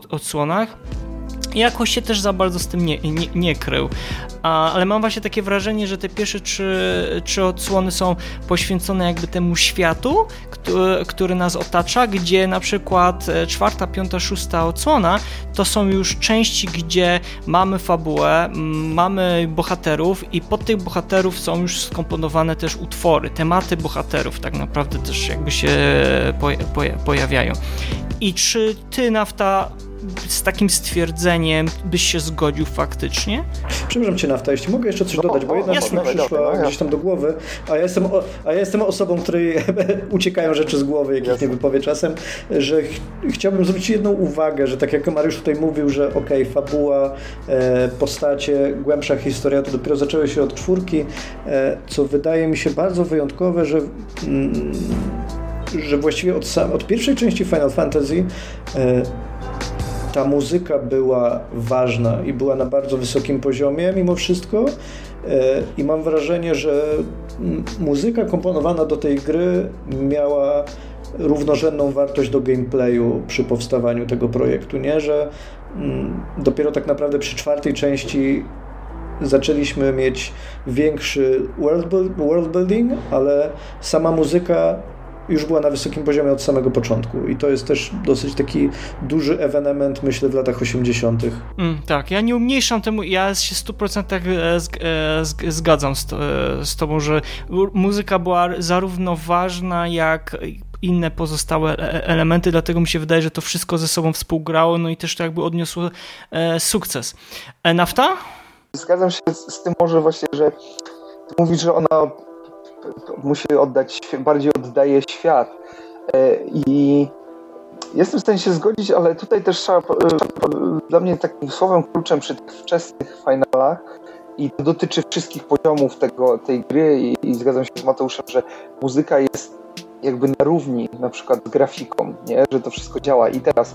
D: odsłonach jakoś się też za bardzo z tym nie, nie, nie krył. A, ale mam właśnie takie wrażenie, że te pierwsze trzy, trzy odsłony są poświęcone jakby temu światu, który, który nas otacza, gdzie na przykład e, czwarta, piąta, szósta odsłona to są już części, gdzie mamy fabułę, mamy bohaterów i pod tych bohaterów są już skomponowane też utwory, tematy bohaterów tak naprawdę też jakby się pojawiają. I czy ty, Nafta, z takim stwierdzeniem byś się zgodził faktycznie?
F: Przepraszam cię, Nafta, jeśli mogę jeszcze coś dodać, bo jedna rzecz mi przyszła gdzieś tam do głowy, a ja jestem, a ja jestem osobą, której *laughs* uciekają rzeczy z głowy, jakich Jasne. nie wypowie czasem, że ch chciałbym zwrócić jedną uwagę, że tak jak Mariusz tutaj mówił, że okej, okay, fabuła, e, postacie, głębsza historia, to dopiero zaczęły się od czwórki, e, co wydaje mi się bardzo wyjątkowe, że mm, że właściwie od, sam, od pierwszej części Final Fantasy e, ta muzyka była ważna i była na bardzo wysokim poziomie mimo wszystko. E, I mam wrażenie, że muzyka komponowana do tej gry miała równorzędną wartość do gameplayu przy powstawaniu tego projektu, nie? Że dopiero tak naprawdę przy czwartej części zaczęliśmy mieć większy world building, ale sama muzyka już była na wysokim poziomie od samego początku i to jest też dosyć taki duży ewenement, myślę, w latach 80.
D: Mm, tak, ja nie umniejszam temu, ja się w 100% e, e, zgadzam z, e, z tobą, że muzyka była zarówno ważna, jak inne pozostałe elementy, dlatego mi się wydaje, że to wszystko ze sobą współgrało, no i też to jakby odniosło sukces. Nafta?
G: Zgadzam się z tym może właśnie, że mówisz, że ona musi oddać, bardziej oddaje świat. E, I jestem w stanie się zgodzić, ale tutaj też trzeba, dla mnie takim słowem kluczem przy tych wczesnych finalach i to dotyczy wszystkich poziomów tego, tej gry i, i zgadzam się z Mateuszem, że muzyka jest jakby na równi na przykład z grafiką, nie? że to wszystko działa. I teraz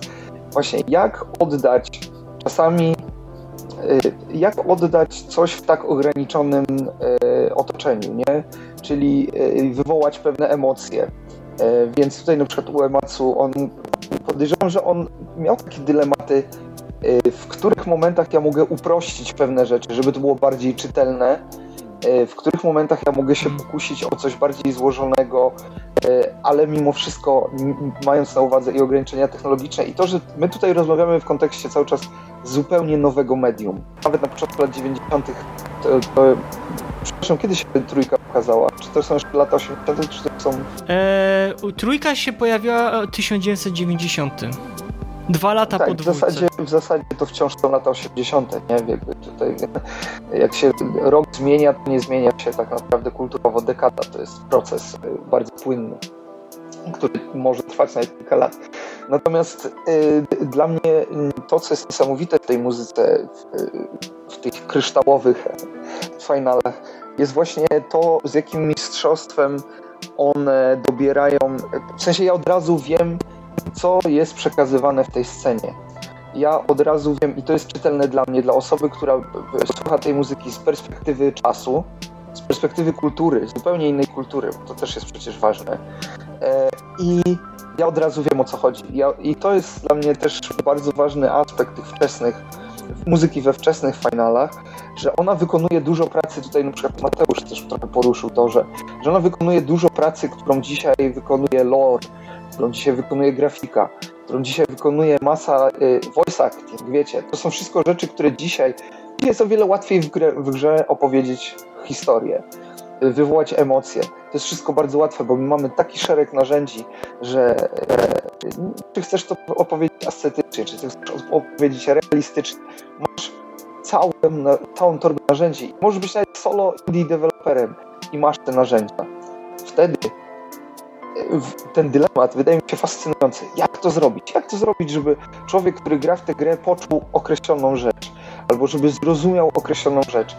G: właśnie jak oddać czasami jak oddać coś w tak ograniczonym y, otoczeniu, nie? Czyli y, wywołać pewne emocje. Więc tutaj na przykład u Ematsu, on podejrzewam, że on miał takie dylematy, w których momentach ja mogę uprościć pewne rzeczy, żeby to było bardziej czytelne, w których momentach ja mogę się pokusić o coś bardziej złożonego, ale mimo wszystko mając na uwadze i ograniczenia technologiczne i to, że my tutaj rozmawiamy w kontekście cały czas zupełnie nowego medium. Nawet na początku lat 90. To, to, przepraszam, kiedy się trójka pokazała? Czy to są jeszcze lata 80., czy to są.
D: Eee, trójka się pojawiła w 1990. Dwa lata
G: tak,
D: po
G: w zasadzie, w zasadzie to wciąż są lata 80., nie? Jakby tutaj, jak się rok zmienia, to nie zmienia się tak naprawdę kulturowo. Dekada to jest proces y, bardzo płynny, który może trwać nawet kilka lat. Natomiast y, dla mnie to, co jest niesamowite w tej muzyce, w, w tych kryształowych finalach, jest właśnie to, z jakim mistrzostwem one dobierają. W sensie ja od razu wiem, co jest przekazywane w tej scenie. Ja od razu wiem, i to jest czytelne dla mnie, dla osoby, która słucha tej muzyki z perspektywy czasu, z perspektywy kultury, zupełnie innej kultury, to też jest przecież ważne. E, I ja od razu wiem o co chodzi. I to jest dla mnie też bardzo ważny aspekt tych wczesnych muzyki we wczesnych finalach, że ona wykonuje dużo pracy, tutaj na przykład Mateusz też trochę poruszył to, że, że ona wykonuje dużo pracy, którą dzisiaj wykonuje lore, którą dzisiaj wykonuje grafika, którą dzisiaj wykonuje masa y, voice acting, wiecie, to są wszystko rzeczy, które dzisiaj jest o wiele łatwiej w, grze, w grze opowiedzieć historię, y, wywołać emocje. To jest wszystko bardzo łatwe, bo my mamy taki szereg narzędzi, że e, czy chcesz to opowiedzieć ascetycznie, czy chcesz opowiedzieć realistycznie, masz całą, całą torbę narzędzi. Możesz być nawet solo indie deweloperem i masz te narzędzia. Wtedy ten dylemat wydaje mi się fascynujący. Jak to zrobić? Jak to zrobić, żeby człowiek, który gra w tę grę, poczuł określoną rzecz, albo żeby zrozumiał określoną rzecz.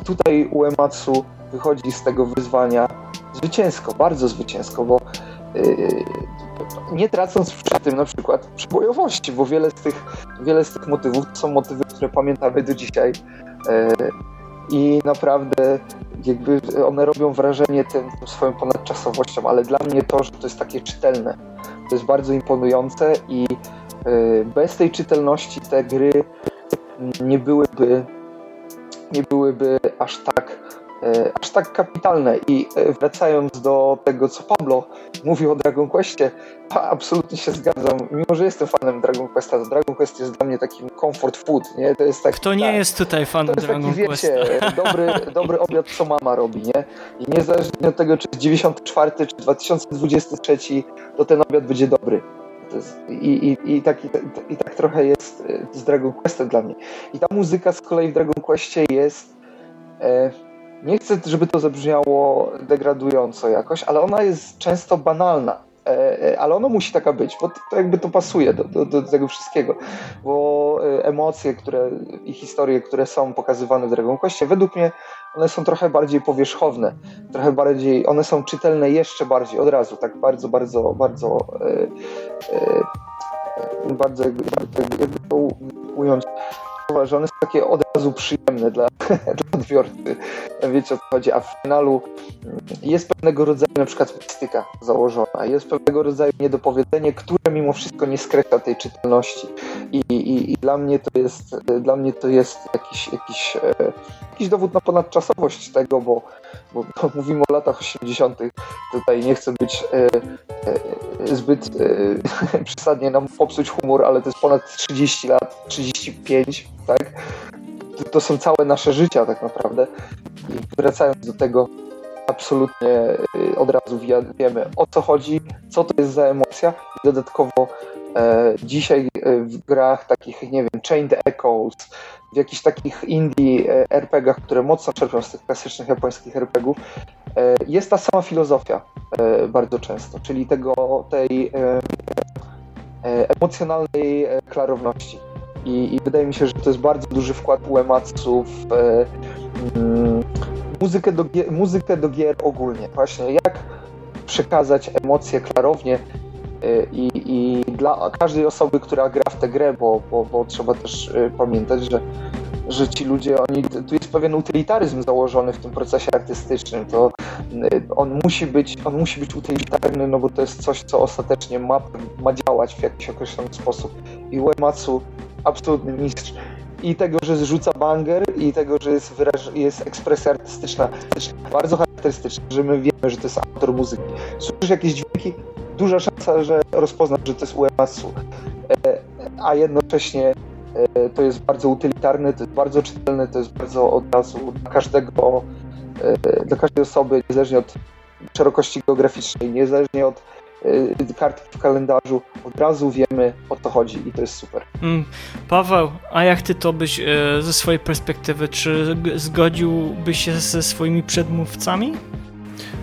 G: I tutaj Uematsu wychodzi z tego wyzwania zwycięsko, bardzo zwycięsko, bo yy, nie tracąc przy tym na przykład przebojowości, bo wiele z tych, wiele z tych motywów to są motywy, które pamiętamy do dzisiaj. Yy, I naprawdę jakby one robią wrażenie tym, tym swoją ponadczasowością, ale dla mnie to, że to jest takie czytelne, to jest bardzo imponujące i y, bez tej czytelności te gry nie byłyby nie byłyby aż tak aż tak kapitalne. I e, wracając do tego, co Pablo mówił o Dragon Questie, absolutnie się zgadzam. Mimo, że jestem fanem Dragon Questa, to Dragon Quest jest dla mnie takim comfort food, nie? To jest tak,
D: Kto nie
G: tak,
D: jest tutaj fanem Dragon taki, Questa?
G: Wiecie, *laughs* dobry, dobry obiad, co mama robi, nie? I niezależnie od tego, czy jest 94 czy 2023, to ten obiad będzie dobry. I, i, i, tak, i, i, tak trochę jest e, z Dragon Questem dla mnie. I ta muzyka z kolei w Dragon Questie jest e, nie chcę, żeby to zabrzmiało degradująco jakoś, ale ona jest często banalna. E, e, ale ona musi taka być, bo to jakby to pasuje do, do, do tego wszystkiego. Bo e, emocje które, i historie, które są pokazywane w Dragon Questie, według mnie one są trochę bardziej powierzchowne, trochę bardziej, one są czytelne jeszcze bardziej od razu, tak bardzo, bardzo, bardzo, bardzo jakby, jakby to ująć że one takie od razu przyjemne dla, dla *laughs* odbiorcy. Wiecie o co chodzi. A w finalu jest pewnego rodzaju na przykład mistyka założona, jest pewnego rodzaju niedopowiedzenie, które mimo wszystko nie skreśla tej czytelności. I, i, i dla mnie to jest dla mnie to jest jakiś, jakiś, e, jakiś dowód na ponadczasowość tego, bo, bo, mówimy o latach 80. Tutaj nie chcę być e, e, zbyt e, *laughs* przesadnie nam popsuć humor, ale to jest ponad 30 lat, 35 tak? To są całe nasze życia tak naprawdę. I wracając do tego, absolutnie y, od razu wiemy o co chodzi, co to jest za emocja i dodatkowo e, dzisiaj e, w grach takich, nie wiem, Chained Echoes, w jakichś takich indie e, RPGach, które mocno czerpią z tych klasycznych japońskich RPGów, e, jest ta sama filozofia e, bardzo często, czyli tego, tej e, emocjonalnej klarowności i, i, wydaje mi się, że to jest bardzo duży wkład Uematsu w e, mm, muzykę, do, muzykę do gier ogólnie. Właśnie jak przekazać emocje klarownie e, i, i dla każdej osoby, która gra w tę grę, bo, bo, bo trzeba też e, pamiętać, że że ci ludzie, oni, tu jest pewien utylitaryzm założony w tym procesie artystycznym, to on musi być, on musi być utylitarny, no bo to jest coś, co ostatecznie ma, ma działać w jakiś określony sposób. I Uematsu absolutny mistrz i tego, że zrzuca banger i tego, że jest, wyraż... jest ekspresja artystyczna bardzo charakterystyczna, że my wiemy, że to jest autor muzyki. Słyszysz jakieś dźwięki, duża szansa, że rozpoznasz, że to jest Uematsu. E, a jednocześnie e, to jest bardzo utylitarne, to jest bardzo czytelne, to jest bardzo od razu dla każdego, e, dla każdej osoby, niezależnie od szerokości geograficznej, niezależnie od kartki w kalendarzu, od razu wiemy o co chodzi i to jest super. Mm.
D: Paweł, a jak ty to byś e, ze swojej perspektywy, czy zgodziłbyś się ze swoimi przedmówcami?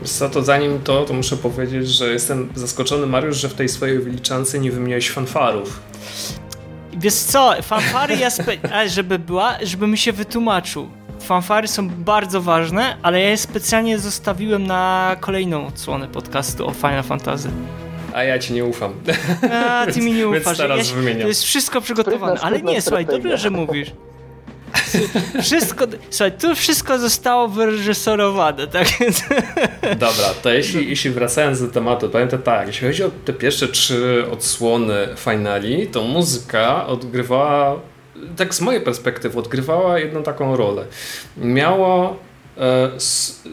B: Co to zanim to, to muszę powiedzieć, że jestem zaskoczony, Mariusz, że w tej swojej wyliczance nie wymieniłeś fanfarów.
D: Wiesz co, fanfary ja spe- *laughs* żeby była, żebym się wytłumaczył. Fanfary są bardzo ważne, ale ja je specjalnie zostawiłem na kolejną odsłonę podcastu o Final Fantasy.
B: A ja ci nie ufam.
D: A, ty mi nie *laughs* ufasz.
B: Więc teraz
D: ja,
B: wymieniam.
D: To jest wszystko przygotowane, ale nie, słuchaj, dobrze, że mówisz. Wszystko, słuchaj, tu wszystko zostało wyreżyserowane, tak więc...
B: Dobra, to jeśli, jeśli wracając do tematu, powiem to tak, jeśli chodzi o te pierwsze trzy odsłony finali, to muzyka odgrywała, tak z mojej perspektywy, odgrywała jedną taką rolę. Miała e, s,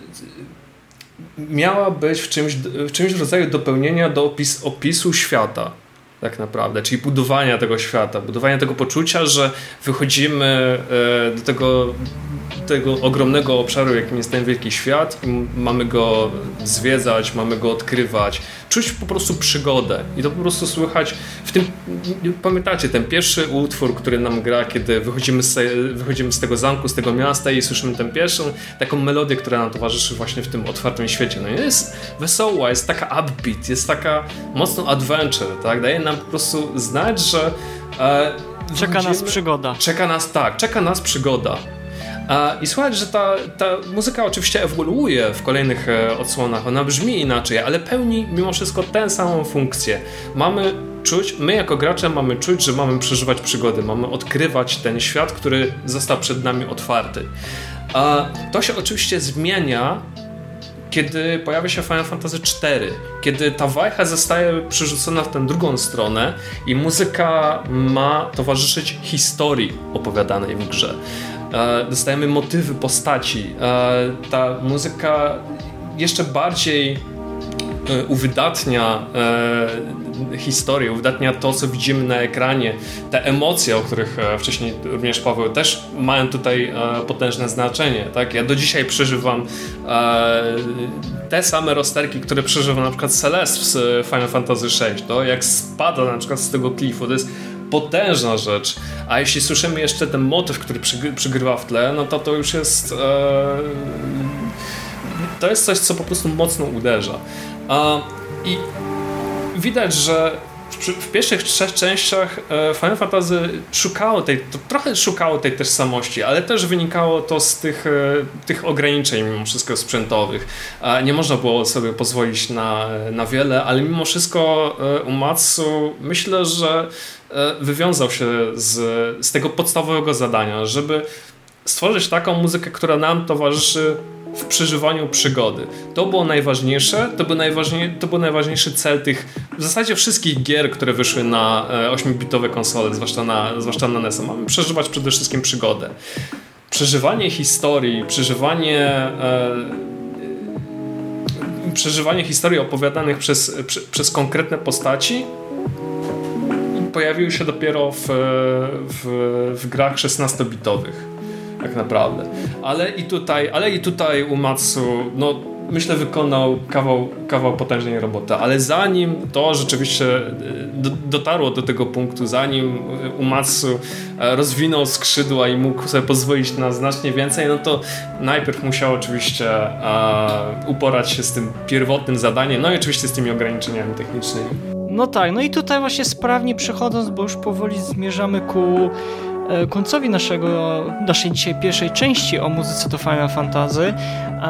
B: miała być w czymś, w czymś rodzaju dopełnienia do opis, opisu świata tak naprawdę, czyli budowania tego świata, budowania tego poczucia, że wychodzimy e, do tego tego ogromnego obszaru, jakim jest ten wielki świat i mamy go zwiedzać, mamy go odkrywać, czuć po prostu przygodę i to po prostu słychać w tym, pamiętacie, ten pierwszy utwór, który nam gra, kiedy wychodzimy z, wychodzimy z tego zamku, z tego miasta i słyszymy tę pierwszą taką melodię, która nam towarzyszy właśnie w tym otwartym świecie. No jest wesoła, jest taka upbeat, jest taka mocno adventure, tak? Daje nam po prostu znać, że
D: e, Czeka nas przygoda.
B: Czeka nas, tak, czeka nas przygoda. I słuchać, że ta, ta muzyka oczywiście ewoluuje w kolejnych e, odsłonach, ona brzmi inaczej, ale pełni mimo wszystko tę samą funkcję. Mamy czuć, my jako gracze mamy czuć, że mamy przeżywać przygody, mamy odkrywać ten świat, który został przed nami otwarty. A to się oczywiście zmienia kiedy pojawia się Final Fantasy IV, kiedy ta wajcha zostaje przerzucona w tę drugą stronę i muzyka ma towarzyszyć historii opowiadanej w grze. E, dostajemy motywy postaci. E, ta muzyka jeszcze bardziej e, uwydatnia historię, uwydatnia to, co widzimy na ekranie. Te emocje, o których wcześniej również Paweł też mają tutaj potężne znaczenie. Tak? Ja do dzisiaj przeżywam te same rozterki, które przeżywa na przykład Celeste z Final Fantasy VI. To jak spada na przykład z tego klifu, to jest potężna rzecz. A jeśli słyszymy jeszcze ten motyw, który przygrywa w tle, no to to już jest. E, to jest coś, co po prostu mocno uderza. I widać, że w pierwszych trzech częściach e, Final Fantasy szukało tej, trochę szukało tej tożsamości, ale też wynikało to z tych, e, tych ograniczeń mimo wszystko sprzętowych. Nie można było sobie pozwolić na, na wiele, ale mimo wszystko Umatsu myślę, że wywiązał się z, z tego podstawowego zadania, żeby stworzyć taką muzykę, która nam towarzyszy w przeżywaniu przygody. To było najważniejsze, to był, najważniej, to był najważniejszy cel tych w zasadzie wszystkich gier, które wyszły na 8-bitowe e, konsole, zwłaszcza na, zwłaszcza na NES. Mamy przeżywać przede wszystkim przygodę. Przeżywanie historii, przeżywanie e, przeżywanie historii opowiadanych przez, przez konkretne postaci pojawiły się dopiero w, w, w grach 16-bitowych tak naprawdę. Ale i tutaj, ale i tutaj Umatsu, no myślę wykonał kawał, kawał potężnej roboty, ale zanim to rzeczywiście e, dotarło do tego punktu, zanim Umatsu e, rozwinął skrzydła i mógł sobie pozwolić na znacznie więcej, no to najpierw musiał oczywiście uporać się z tym pierwotnym zadaniem, no i oczywiście z tymi ograniczeniami technicznymi.
D: No tak, no i tutaj właśnie sprawnie przechodząc, bo już powoli zmierzamy ku końcowi naszego, naszej dzisiaj pierwszej części o muzyce do Final Fantasy.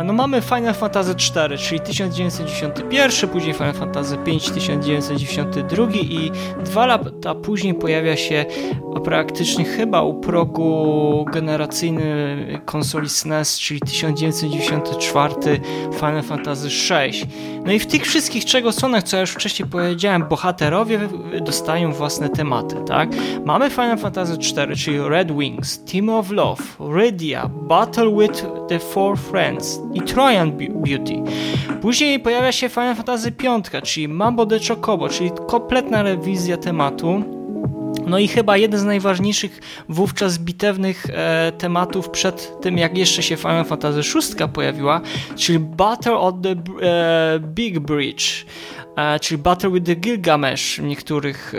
D: No mamy Final Fantasy 4, czyli 1991, później Final Fantasy 5, 1992 i dwa lata później pojawia się praktycznie chyba u progu generacyjny konsoli SNES, czyli 1994 Final Fantasy 6. No i w tych wszystkich trzech odsłonach, co ja już wcześniej powiedziałem, bohaterowie dostają własne tematy, tak? Mamy Final Fantasy 4, czyli Red Wings, Team of Love, Rydia, Battle with the Four Friends i Trojan Beauty. Później pojawia się Final Fantasy V, czyli Mambo de Chocobo, czyli kompletna rewizja tematu no i chyba jeden z najważniejszych wówczas bitewnych e, tematów przed tym, jak jeszcze się Final Fantasy VI pojawiła, czyli Battle of the e, Big Bridge. Czyli Battle with the Gilgamesh w niektórych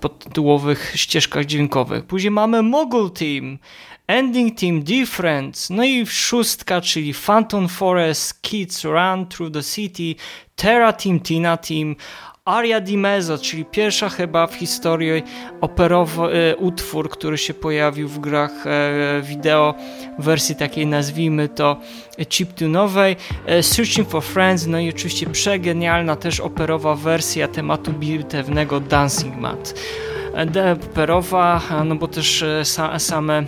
D: podtytułowych ścieżkach dźwiękowych. Później mamy Mogul Team, Ending Team Different, no i szóstka, czyli Phantom Forest, Kids Run Through the City, Terra Team, Tina Team, Aria di Mezzo, czyli pierwsza chyba w historii operowy e, utwór, który się pojawił w grach e, wideo w wersji takiej nazwijmy to chiptunowej, e, Searching for Friends, no i oczywiście przegenialna też operowa wersja tematu bitewnego Dancing Mat. Operowa, no bo też same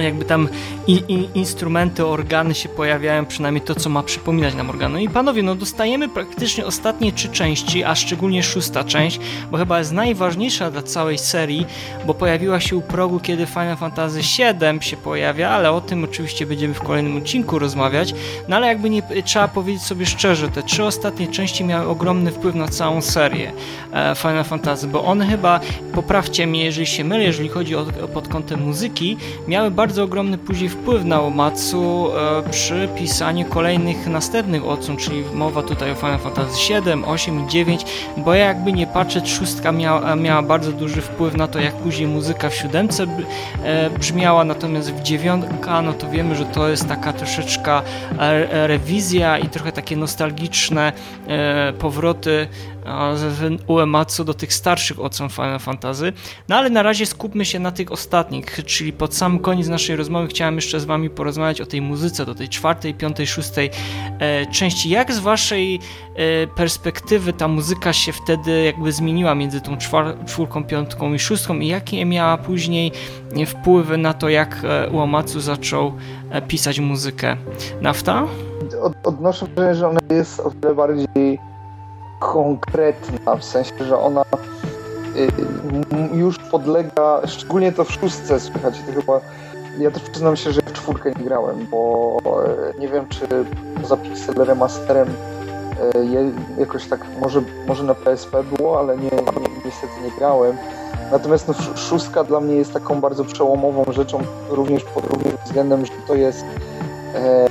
D: jakby tam i, i, instrumenty, organy się pojawiają, przynajmniej to, co ma przypominać nam organu. I panowie, no dostajemy praktycznie ostatnie trzy części, a szczególnie szósta część, bo chyba jest najważniejsza dla całej serii, bo pojawiła się u progu, kiedy Final Fantasy VII się pojawia, ale o tym oczywiście będziemy w kolejnym odcinku rozmawiać. No ale jakby nie trzeba powiedzieć sobie szczerze, te trzy ostatnie części miały ogromny wpływ na całą serię e, Final Fantasy, bo one chyba, poprawcie mnie, jeżeli się mylę, jeżeli chodzi o, o pod kątem muzyki, miały bardzo ogromny później wpływ na Omatsu e, przy pisaniu kolejnych następnych odsłon, czyli mowa tutaj o Final Fantasy 7, 8 i 9, bo ja jakby nie patrzę, szóstka miała, miała bardzo duży wpływ na to, jak później muzyka w siódemce e, brzmiała, natomiast w dziewiątka, no to wiemy, że to jest taka troszeczkę e, rewizja i trochę takie nostalgiczne powroty Uematsu do tych starszych odsłon Final Fantasy. No ale na razie skupmy się na tych ostatnich, czyli pod sam koniec naszej rozmowy chciałem jeszcze z wami porozmawiać o tej muzyce, do tej czwartej, piątej, szóstej e, części. Jak z waszej e, perspektywy ta muzyka się wtedy jakby zmieniła między tą czwórką, piątką i szóstką i jakie miała później wpływy na to, jak e, Uematsu zaczął e, pisać muzykę? Nafta?
G: Od, odnoszę wrażenie, że ona jest o wiele bardziej konkretna, w sensie, że ona już podlega, szczególnie to w szóstce słychać, to chyba ja też przyznam się, że w czwórkę nie grałem, bo e, nie wiem, czy poza Pixel Remasterem e, jakoś tak, może, może na PSP było, ale nie, nie, niestety nie grałem. Natomiast no, szóstka dla mnie jest taką bardzo przełomową rzeczą, również pod również względem, że to jest e,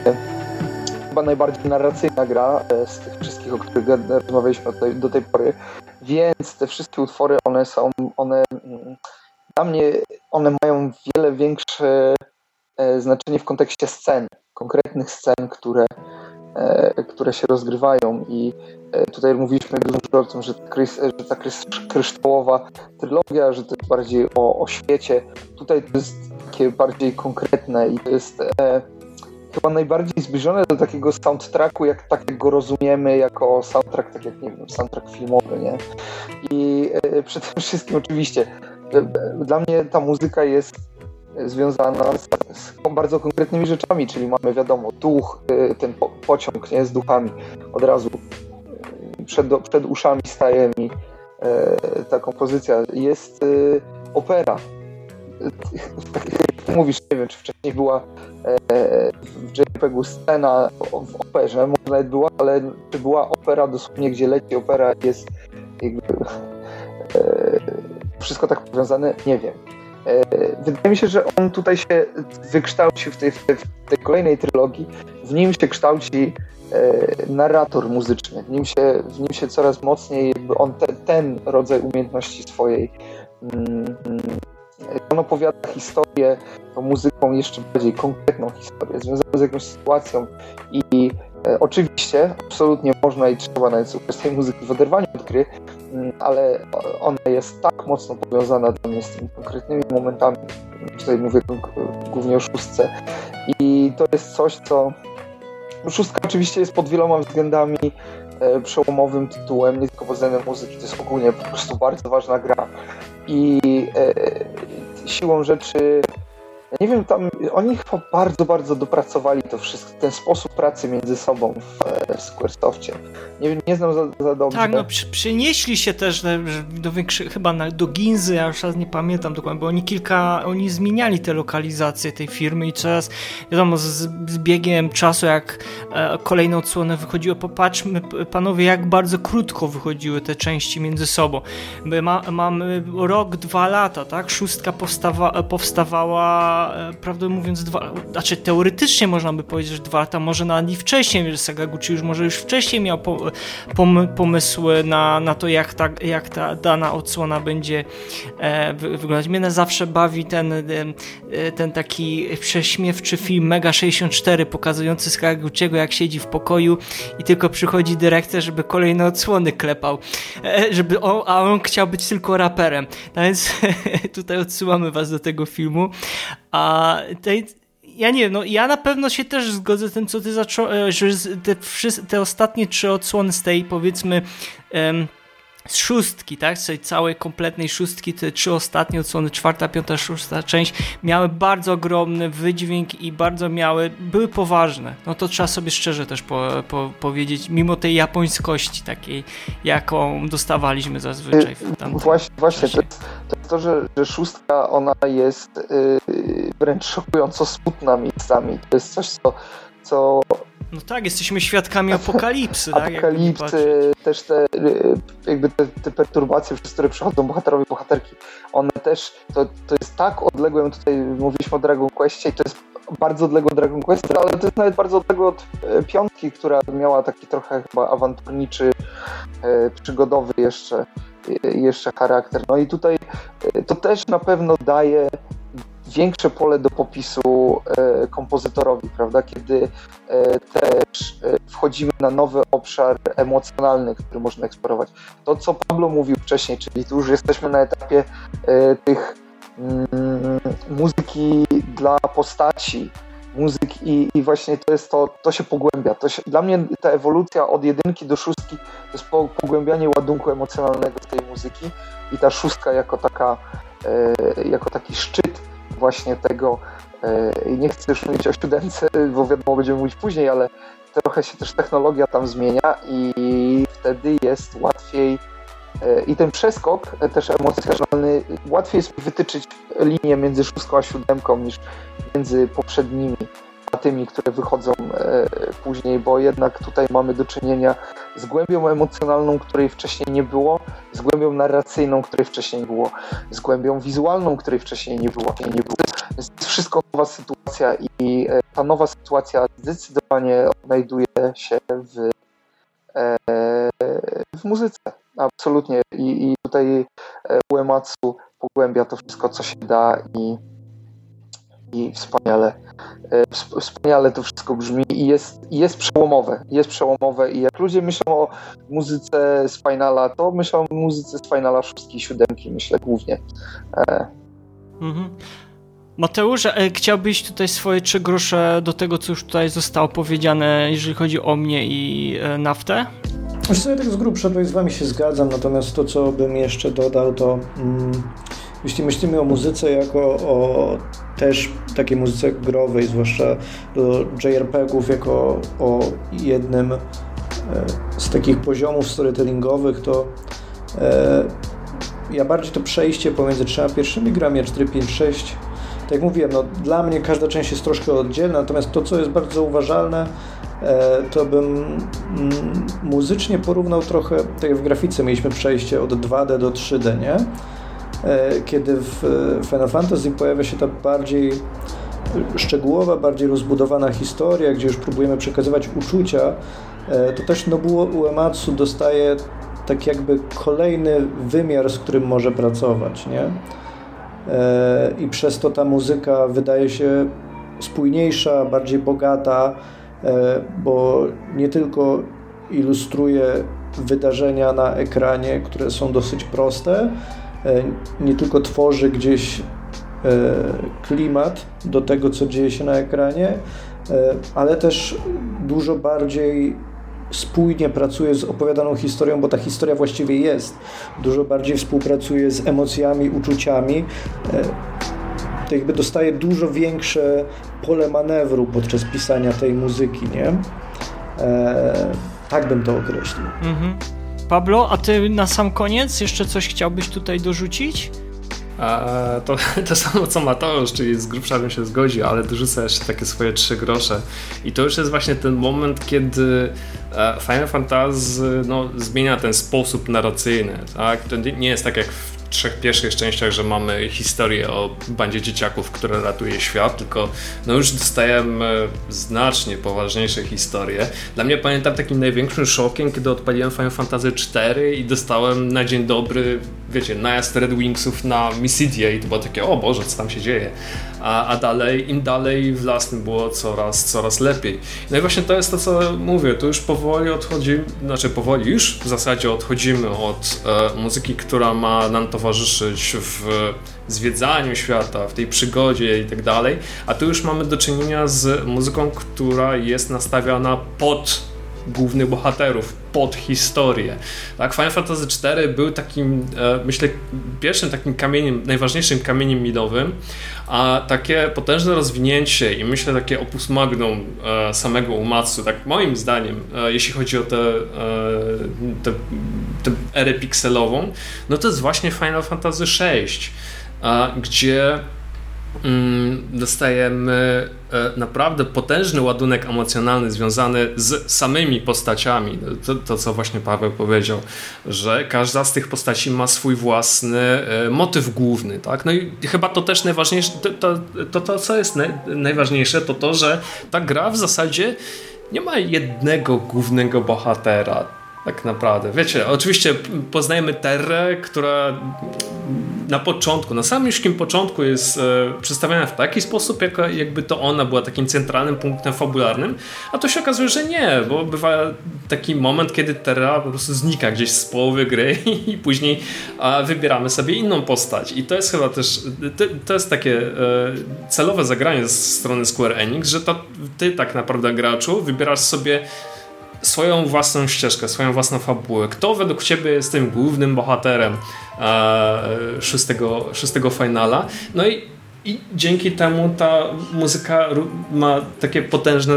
G: chyba najbardziej narracyjna gra e, z tych wszystkich, o których rozmawialiśmy do tej, do tej pory. Więc te wszystkie utwory, one są, one mm, dla mnie, one mają wiele większe e, znaczenie w kontekście scen, konkretnych scen, które, e, które się rozgrywają i tutaj mówiliśmy dużo o tym, że, że ta kryształowa trylogia, że to jest bardziej o, o świecie. Tutaj to jest takie bardziej konkretne i to jest chyba najbardziej zbliżone do takiego soundtracku, jak tak go rozumiemy, jako soundtrack, tak jak nie wiem, soundtrack filmowy, nie? I e, przede wszystkim oczywiście e, dla mnie ta muzyka jest związana z, z, bardzo konkretnymi rzeczami, czyli mamy wiadomo, duch, e, ten po, pociąg nie, z duchami od razu przed, przed uszami staje mi e, ta kompozycja. Jest e, opera. *laughs* Mówisz, nie wiem, czy wcześniej była w JPEG-u scena w operze, może nawet była, ale czy była opera dosłownie, gdzie leci opera jest jakby e, wszystko tak powiązane, nie wiem. E, wydaje mi się, że on tutaj się wykształcił w tej, w tej, kolejnej trylogii. W nim się kształci e, narrator muzyczny. W nim się, w nim się coraz mocniej on te, ten rodzaj umiejętności swojej mm, on opowiada historię tą muzyką jeszcze bardziej konkretną historię, związaną z jakąś sytuacją i e, oczywiście absolutnie można i trzeba nawet słuchać tej muzyki w oderwaniu od gry, mm, ale ona jest tak mocno powiązana dla mnie z tymi konkretnymi momentami, tutaj mówię głównie o szóstce. I to jest coś, co szóstka oczywiście jest pod wieloma względami e, przełomowym tytułem, nie tylko pod względem muzyki, to jest ogólnie po prostu bardzo ważna gra. I e, siłą rzeczy nie wiem, tam oni chyba bardzo, bardzo dopracowali to wszystko, ten sposób pracy między sobą w, w Squaresoftie. Nie, nie znam za, za dobrze.
D: Tak, no przy, przynieśli się też do większych, chyba na, do Ginzy, ja już raz nie pamiętam dokładnie, bo oni kilka, oni zmieniali te lokalizacje tej firmy i coraz, wiadomo, z, z biegiem czasu, jak e, kolejne odsłony wychodziły, popatrzmy panowie, jak bardzo krótko wychodziły te części między sobą. My ma, mamy rok, dwa lata, tak? Szóstka powstawa, powstawała e, prawdę mówiąc, dwa, znaczy teoretycznie można by powiedzieć, że dwa lata, może nawet i wcześniej, że Sagaguchi już może już wcześniej miał pom, pomysły na, na to, jak ta, jak ta dana odsłona będzie e, wyglądać. Mnie zawsze bawi ten, e, ten taki prześmiewczy film Mega 64 pokazujący Sagaguchiego, jak siedzi w pokoju i tylko przychodzi dyrektor, żeby kolejne odsłony klepał, e, żeby on, a on chciał być tylko raperem. No więc *laughs* tutaj odsyłamy was do tego filmu. A tej, ja nie wiem, no ja na pewno się też zgodzę z tym, co ty zacząłeś, że te, te ostatnie trzy odsłony z tej powiedzmy um, z szóstki, tak, z tej całej kompletnej szóstki, te trzy ostatnie odsłony, czwarta, piąta, szósta część, miały bardzo ogromny wydźwięk i bardzo miały, były poważne. No to trzeba sobie szczerze też po, po, powiedzieć, mimo tej japońskości takiej, jaką dostawaliśmy zazwyczaj w tamtym
G: Właśnie, właśnie to, jest, to, jest to że, że szóstka, ona jest yy, wręcz szokująco smutna miejscami. To jest coś, co co
D: no tak, jesteśmy świadkami *laughs* apokalipsy.
G: Tak, apokalipsy, też te, y, jakby te, te, perturbacje, przez które przechodzą bohaterowie, bohaterki, one też, to, to jest tak odległe, tutaj mówiliśmy o Dragon Questie i to jest bardzo odległe od Dragon Quest, ale to jest nawet bardzo odległe od e, piątki, która miała taki trochę chyba awanturniczy, e, przygodowy jeszcze, e, jeszcze charakter. No i tutaj to też na pewno daje większe pole do popisu e, kompozytorowi, prawda? Kiedy e, też e, wchodzimy na nowy obszar emocjonalny, który można eksplorować. To, co Pablo mówił wcześniej, czyli tu już jesteśmy na etapie tych mm, muzyki dla postaci, muzyk i, i, właśnie to jest to, to się pogłębia. To się, dla mnie ta ewolucja od jedynki do szóstki to jest pogłębianie ładunku emocjonalnego tej muzyki i ta szóstka jako taka, jako taki szczyt właśnie tego, e, i nie chcę już mówić o siódemce, bo wiadomo, będziemy mówić później, ale trochę się też technologia tam zmienia i wtedy jest łatwiej e, i ten przeskok e, też emocjonalny, łatwiej jest wytyczyć linię między szóstką a siódemką niż między poprzednimi tymi, które wychodzą e, później, bo jednak tutaj mamy do czynienia z głębią emocjonalną, której wcześniej nie było, z głębią narracyjną, której wcześniej nie było, z głębią wizualną, której wcześniej nie było. Nie było. To jest wszystko nowa sytuacja i e, ta nowa sytuacja zdecydowanie odnajduje się w, e, w muzyce. Absolutnie. I, i tutaj Uematsu pogłębia to wszystko, co się da i i wspaniale, e, wspaniale to wszystko brzmi i jest, jest przełomowe, jest przełomowe i jak ludzie myślą o muzyce z Finala, to myślą o muzyce z Finala szóstki, siódemki, myślę głównie. E.
D: Mhm. Mateusz, e, chciałbyś tutaj swoje trzy grosze do tego, co już tutaj zostało powiedziane, jeżeli chodzi o mnie i naftę?
F: Wiesz co, ja tak z grubsza z wami się zgadzam, natomiast to, co bym jeszcze dodał, to mm, jeśli myślimy o muzyce jako o też takiej muzyce growej, zwłaszcza do JRPG-ów jako o jednym e, z takich poziomów storytellingowych, to e, ja bardziej to przejście pomiędzy trzema pierwszymi grami, a 4, 5, 6 tak jak mówiłem, no, dla mnie każda część jest troszkę oddzielna, natomiast to, co jest bardzo zauważalne, e, to bym mm, muzycznie porównał trochę, tak jak w grafice mieliśmy przejście od 2D do 3D, nie? E, kiedy w Final Fantasy pojawia się ta bardziej szczegółowa, bardziej rozbudowana historia, gdzie już próbujemy przekazywać uczucia, e, to też Nobuo Uematsu dostaje tak jakby kolejny wymiar, z którym może pracować, nie? E, I przez to ta muzyka wydaje się spójniejsza, bardziej bogata, bo nie tylko ilustruje wydarzenia na ekranie, które są dosyć proste, E, nie tylko tworzy gdzieś e, klimat do tego, co dzieje się na ekranie, e, ale też dużo bardziej spójnie pracuje z opowiadaną historią, bo ta historia właściwie jest. Dużo bardziej współpracuje z emocjami, uczuciami. To jakby dostaje dużo większe pole manewru podczas pisania tej muzyki, nie? tak bym to określił. Mhm.
D: Pablo, a ty na sam koniec jeszcze coś chciałbyś tutaj dorzucić?
B: A, to, *laughs* to samo co Mateusz, czyli z grubsza bym się zgodził, ale dorzucę jeszcze takie swoje trzy grosze. I to już jest właśnie ten moment, kiedy Final Fantasy no, zmienia ten sposób narracyjny. Tak? To nie jest tak jak w trzech pierwszych częściach, że mamy historię o bandzie dzieciaków, która ratuje świat, tylko no już dostajemy znacznie poważniejsze historie. Dla mnie pamiętam takim największym szokiem, kiedy odpaliłem Final Fantasy 4 i dostałem na dzień dobry, wiecie, najazd Red Wingsów na Missidia i to było takie, o Boże, co tam się dzieje. A, a dalej, im dalej w las, było coraz, coraz lepiej. No i właśnie to jest to, co mówię, tu już powoli odchodzimy, znaczy powoli już w zasadzie odchodzimy od e, muzyki, która ma nam towarzyszyć w zwiedzaniu świata, w tej przygodzie i tak dalej, a tu już mamy do czynienia z muzyką, która jest nastawiona pod głównych bohaterów, pod historię. Tak, Final Fantasy IV był takim, e, myślę, pierwszym takim kamieniem, najważniejszym kamieniem milowym, a takie potężne rozwinięcie i myślę takie opus magnum e, samego Umatsu, tak moim zdaniem, e, jeśli chodzi o tę te, te, te erę pikselową, no to jest właśnie Final Fantasy VI, gdzie dostajemy e, naprawdę potężny ładunek emocjonalny związany z samymi postaciami. To, to, co właśnie Paweł powiedział, że każda z tych postaci ma swój własny e, motyw główny. Tak? No i chyba to też najważniejsze, to, to, to, to co jest najważniejsze, to to, że ta gra w zasadzie nie ma jednego głównego bohatera tak naprawdę. Wiecie, oczywiście poznajemy Terrę, która na początku, na samym ściskim początku jest e, przedstawiona w taki sposób, jak, jakby to ona była takim centralnym punktem fabularnym, a to się okazuje, że nie, bo bywa taki moment, kiedy Terra po prostu znika gdzieś z połowy gry *laughs* i później a, wybieramy sobie inną postać. I to jest chyba też, to, to jest takie e, celowe zagranie ze strony Square Enix, że to ty tak naprawdę graczu wybierasz sobie swoją własną ścieżkę, swoją własną fabułę. Kto według Ciebie jest tym głównym bohaterem e, szóstego, szóstego finala? No i, i dzięki temu ta muzyka ma takie potężne,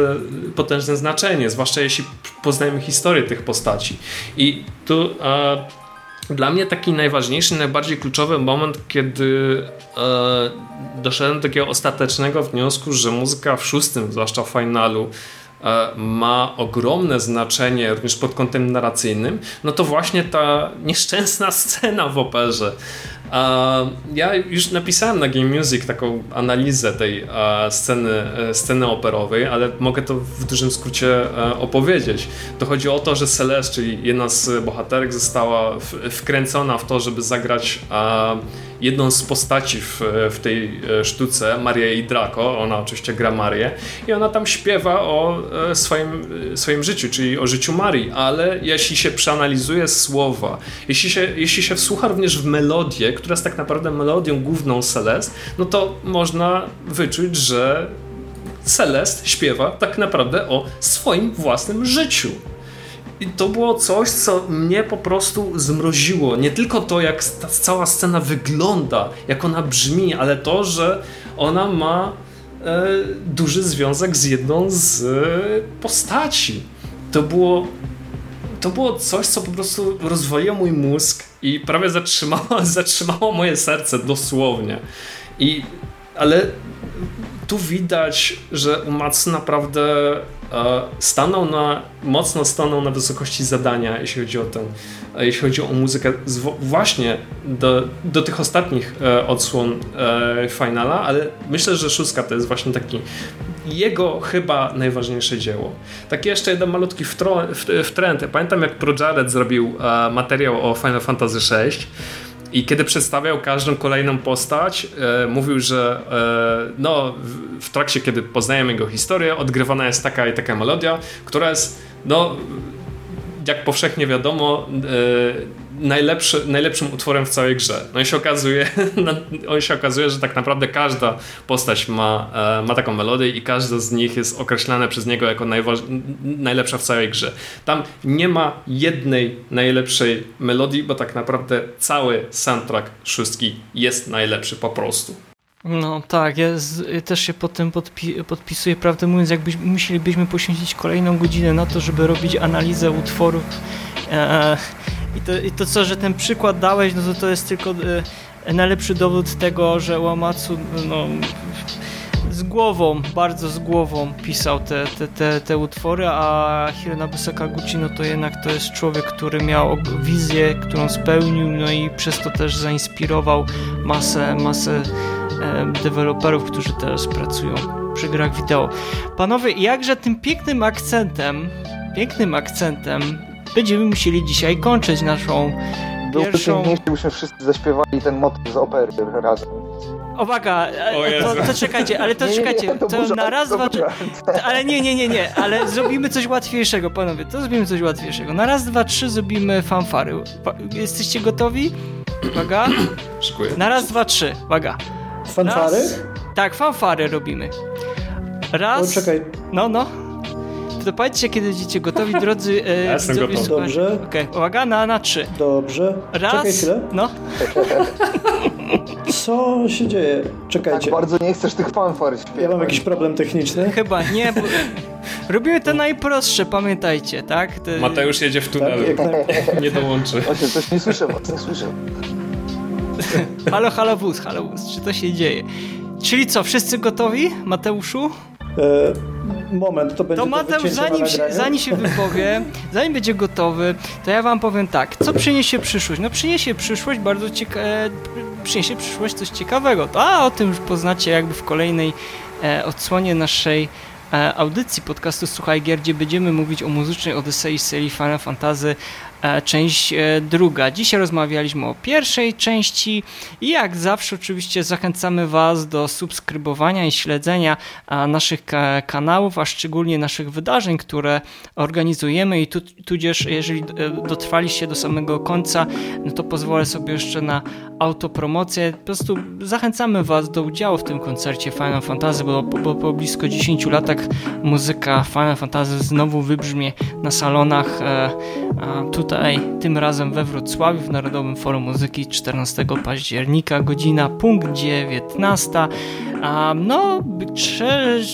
B: potężne znaczenie, zwłaszcza jeśli poznajemy historię tych postaci. I tu e, dla mnie taki najważniejszy, najbardziej kluczowy moment, kiedy e, doszedłem do takiego ostatecznego wniosku, że muzyka w szóstym, zwłaszcza w finalu, ma ogromne znaczenie również pod kątem narracyjnym, no to właśnie ta nieszczęsna scena w operze. E, ja już napisałem na Game Music taką analizę tej e, sceny, sceny operowej, ale mogę to w dużym skrócie opowiedzieć. To chodzi o to, że Celeste, czyli jedna z bohaterek, została wkręcona w to, żeby zagrać jedną z postaci w, w tej e, sztuce, Marię i Draco, ona oczywiście gra Marię i ona tam śpiewa o e, swoim, e, swoim życiu, czyli o życiu Marii, ale jeśli się przeanalizuje słowa, jeśli się, jeśli się wsłucha również w melodię, która jest tak naprawdę melodią główną Celest, no to można wyczuć, że Celest śpiewa tak naprawdę o swoim własnym życiu. I to było coś, co mnie po prostu zmroziło. Nie tylko to, jak ta cała scena wygląda, jak ona brzmi, ale to, że ona ma e, duży związek z jedną z e, postaci. To było, to było coś, co po prostu rozwoiło mój mózg i prawie zatrzymało, *laughs* zatrzymało moje serce dosłownie. I, ale tu widać, że Umatsu naprawdę E, stanął na, mocno stanął na wysokości zadania, jeśli chodzi o ten, e, jeśli chodzi o muzykę, właśnie do, do tych ostatnich e, odsłon finala, ale myślę, że szóstka to jest właśnie taki jego chyba najważniejsze dzieło. Taki jeszcze jeden malutki wtręt. Pamiętam jak ProJared zrobił materiał o Final Fantasy VI i kiedy przedstawiał każdą kolejną postać, e, mówił, że e, no, w, w trakcie, kiedy poznajemy jego historię, odgrywana jest taka i taka melodia, która jest, no, jak powszechnie wiadomo, e, najlepszy, najlepszym utworem w całej grze. No i się okazuje, *laughs* no, się okazuje, że tak naprawdę każda postać ma, e, ma taką melodię i każda z nich jest określana przez niego jako najlepsza w całej grze. Tam nie ma jednej najlepszej melodii, bo tak naprawdę cały soundtrack szóstki jest najlepszy po prostu.
D: No tak, ja, z, ja, też się pod tym podpi podpisuję, prawdę mówiąc, jakbyśmy musielibyśmy poświęcić kolejną godzinę na to, żeby robić analizę utworów. E, i to, I to co, że ten przykład dałeś, no to to jest tylko e, najlepszy dowód tego, że Łamatsu no, z głową, bardzo z głową pisał te, te, te, te utwory, a Hironobu Sakaguchi no to jednak to jest człowiek, który miał wizję, którą spełnił, no i przez to też zainspirował masę, masę e, deweloperów, którzy teraz pracują przy grach wideo. Panowie, jakże tym pięknym akcentem, pięknym akcentem będziemy musieli dzisiaj kończyć naszą
G: Byłby
D: pierwszą...
G: piękniejszy, gdybyśmy wszyscy zaśpiewali ten motyw z opery razem.
D: Uwaga, e, to, to czekajcie, ale to
G: Nie, nie, nie,
D: czekajcie,
G: to
D: to
G: burza,
D: na raz, dwa, trzy, ale nie, nie, nie, nie, ale zrobimy coś łatwiejszego, panowie, to zrobimy coś łatwiejszego. Na raz, dwa, trzy zrobimy fanfary. Jesteście gotowi? Uwaga,
B: Szykuję.
D: na raz, dwa, trzy, uwaga.
F: Fanfary?
D: Raz, tak, fanfary robimy. Raz,
F: O, czekaj,
D: no, no. To powiedzcie, kiedy będziecie gotowi, drodzy e,
B: Ja jestem
D: widzowie,
B: gotowy.
F: Dobrze.
D: Okej, uwaga, na, na trzy.
F: dobrze.
D: Raz,
F: Czekaj chwilę.
D: no. *laughs*
F: Co się dzieje?
G: Tak
F: Czekajcie.
G: bardzo nie chcesz tych fanfar śpiewać.
F: Ja mam jakiś problem techniczny.
D: Chyba nie, bo *laughs* robimy to najprostsze, pamiętajcie, tak? Te-
B: Mateusz jedzie w
F: Tak,
B: tunelu.
F: jak naj... *laughs*
B: Nie dołączy.
G: Właśnie, coś nie słyszę, was nie słyszę.
D: Halo, halo wóz, halo wóz, czy to się dzieje? Czyli co, wszyscy gotowi, Mateuszu?
F: E, moment, to będzie
D: To
F: to
D: Mateusz, zanim się, zanim się wypowie, *laughs* zanim będzie gotowy, to ja wam powiem tak, co przyniesie przyszłość? No przyniesie przyszłość bardzo ciekawe, przyniesie przyszłość coś ciekawego. A o tym już poznacie jakby w kolejnej e, odsłonie naszej e, audycji podcastu Słuchaj Gier, gdzie będziemy mówić o muzycznej Odysei z serii Final Fantasy część e, druga. Dzisiaj rozmawialiśmy o pierwszej części i jak zawsze oczywiście zachęcamy Was do subskrybowania i śledzenia e, naszych ka- kanałów, a szczególnie naszych wydarzeń, które organizujemy i tu, tudzież jeżeli e, dotrwaliście do samego końca, no to pozwolę sobie jeszcze na autopromocję. Po prostu zachęcamy Was do udziału w tym koncercie Final Fantasy, bo, bo po blisko 10 latach muzyka Final Fantasy znowu wybrzmie na salonach e, tutaj, tym razem we Wrocławiu w Narodowym Forum Muzyki 14 października, godzina punkt 19. A, no,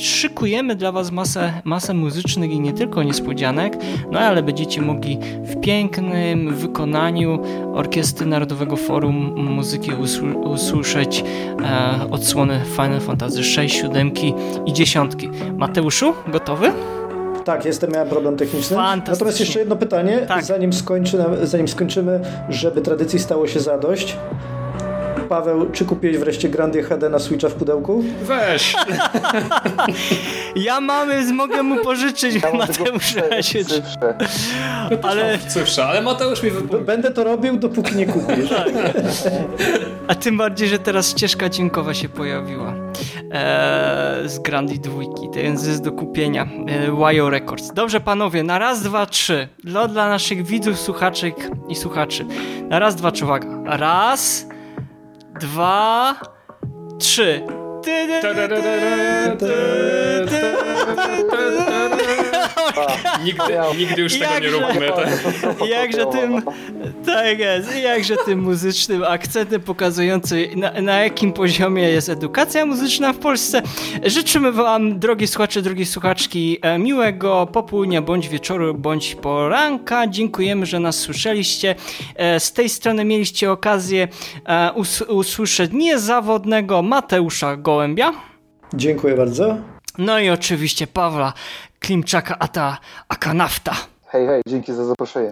D: szykujemy dla Was masę, masę muzycznych i nie tylko niespodzianek, no ale będziecie mogli w pięknym wykonaniu Orkiestry Narodowego Forum Muzyki usł- usłyszeć e, odsłony Final Fantasy 6, 7 i 10. Mateuszu, gotowy?
F: Tak, jestem, miałem problem techniczny. Natomiast jeszcze jedno pytanie,
D: Tak.
F: zanim, skończy, zanim skończymy, żeby tradycji stało się zadość. Paweł, czy kupiłeś wreszcie Grandia HD na Switcha w pudełku?
B: Weź! *laughs*
D: Ja mamy, mogę mu pożyczyć
G: Ja
D: Mateusza się
G: cyfrze.
D: ale,
B: Cóż, ale Mateusz mi wypowiedział.
F: Będę to robił, dopóki nie kupisz. *laughs*
D: Tak. A tym bardziej, że teraz ścieżka dźwiękowa się pojawiła eee, z Grandi dwójki, więc jest do kupienia. Eee, YO Records. Dobrze panowie, na raz, dwa, trzy. Dla, dla naszych widzów, słuchaczek i słuchaczy. Na raz, dwa, trzy, uwaga. Raz, dwa, trzy.
B: Nigdy, nigdy już tego nie
D: Jakże-
B: róbmy. Tak?
D: Jakże tym, *laughs* tak jest, jakże tym muzycznym akcentem pokazującym na, na jakim poziomie jest edukacja muzyczna w Polsce. Życzymy wam, drogie słuchacze, drogie słuchaczki, e, miłego popołudnia, bądź wieczoru, bądź poranka. Dziękujemy, że nas słyszeliście. E, Z tej strony mieliście okazję e, us usłyszeć niezawodnego Mateusza Gołębia.
F: Dziękuję bardzo.
D: No i oczywiście Pawła Klimczaka Ata Akanafta.
G: Hej, hej, dzięki za zaproszenie.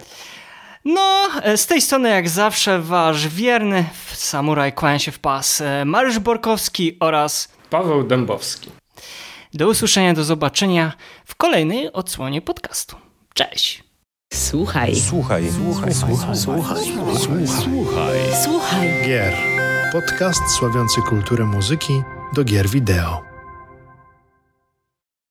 D: No, e, z tej strony jak zawsze wasz wierny samuraj kłania się w pas e, Mariusz Borkowski oraz
B: Paweł Dębowski.
D: do usłyszenia, do zobaczenia w kolejnej odsłonie podcastu. Cześć!
A: Słuchaj.
C: Słuchaj, słuchaj, słuchaj, słuchaj, słuchaj.
A: Słuchaj.
C: Gier. Podcast sławiący kulturę muzyki do gier wideo.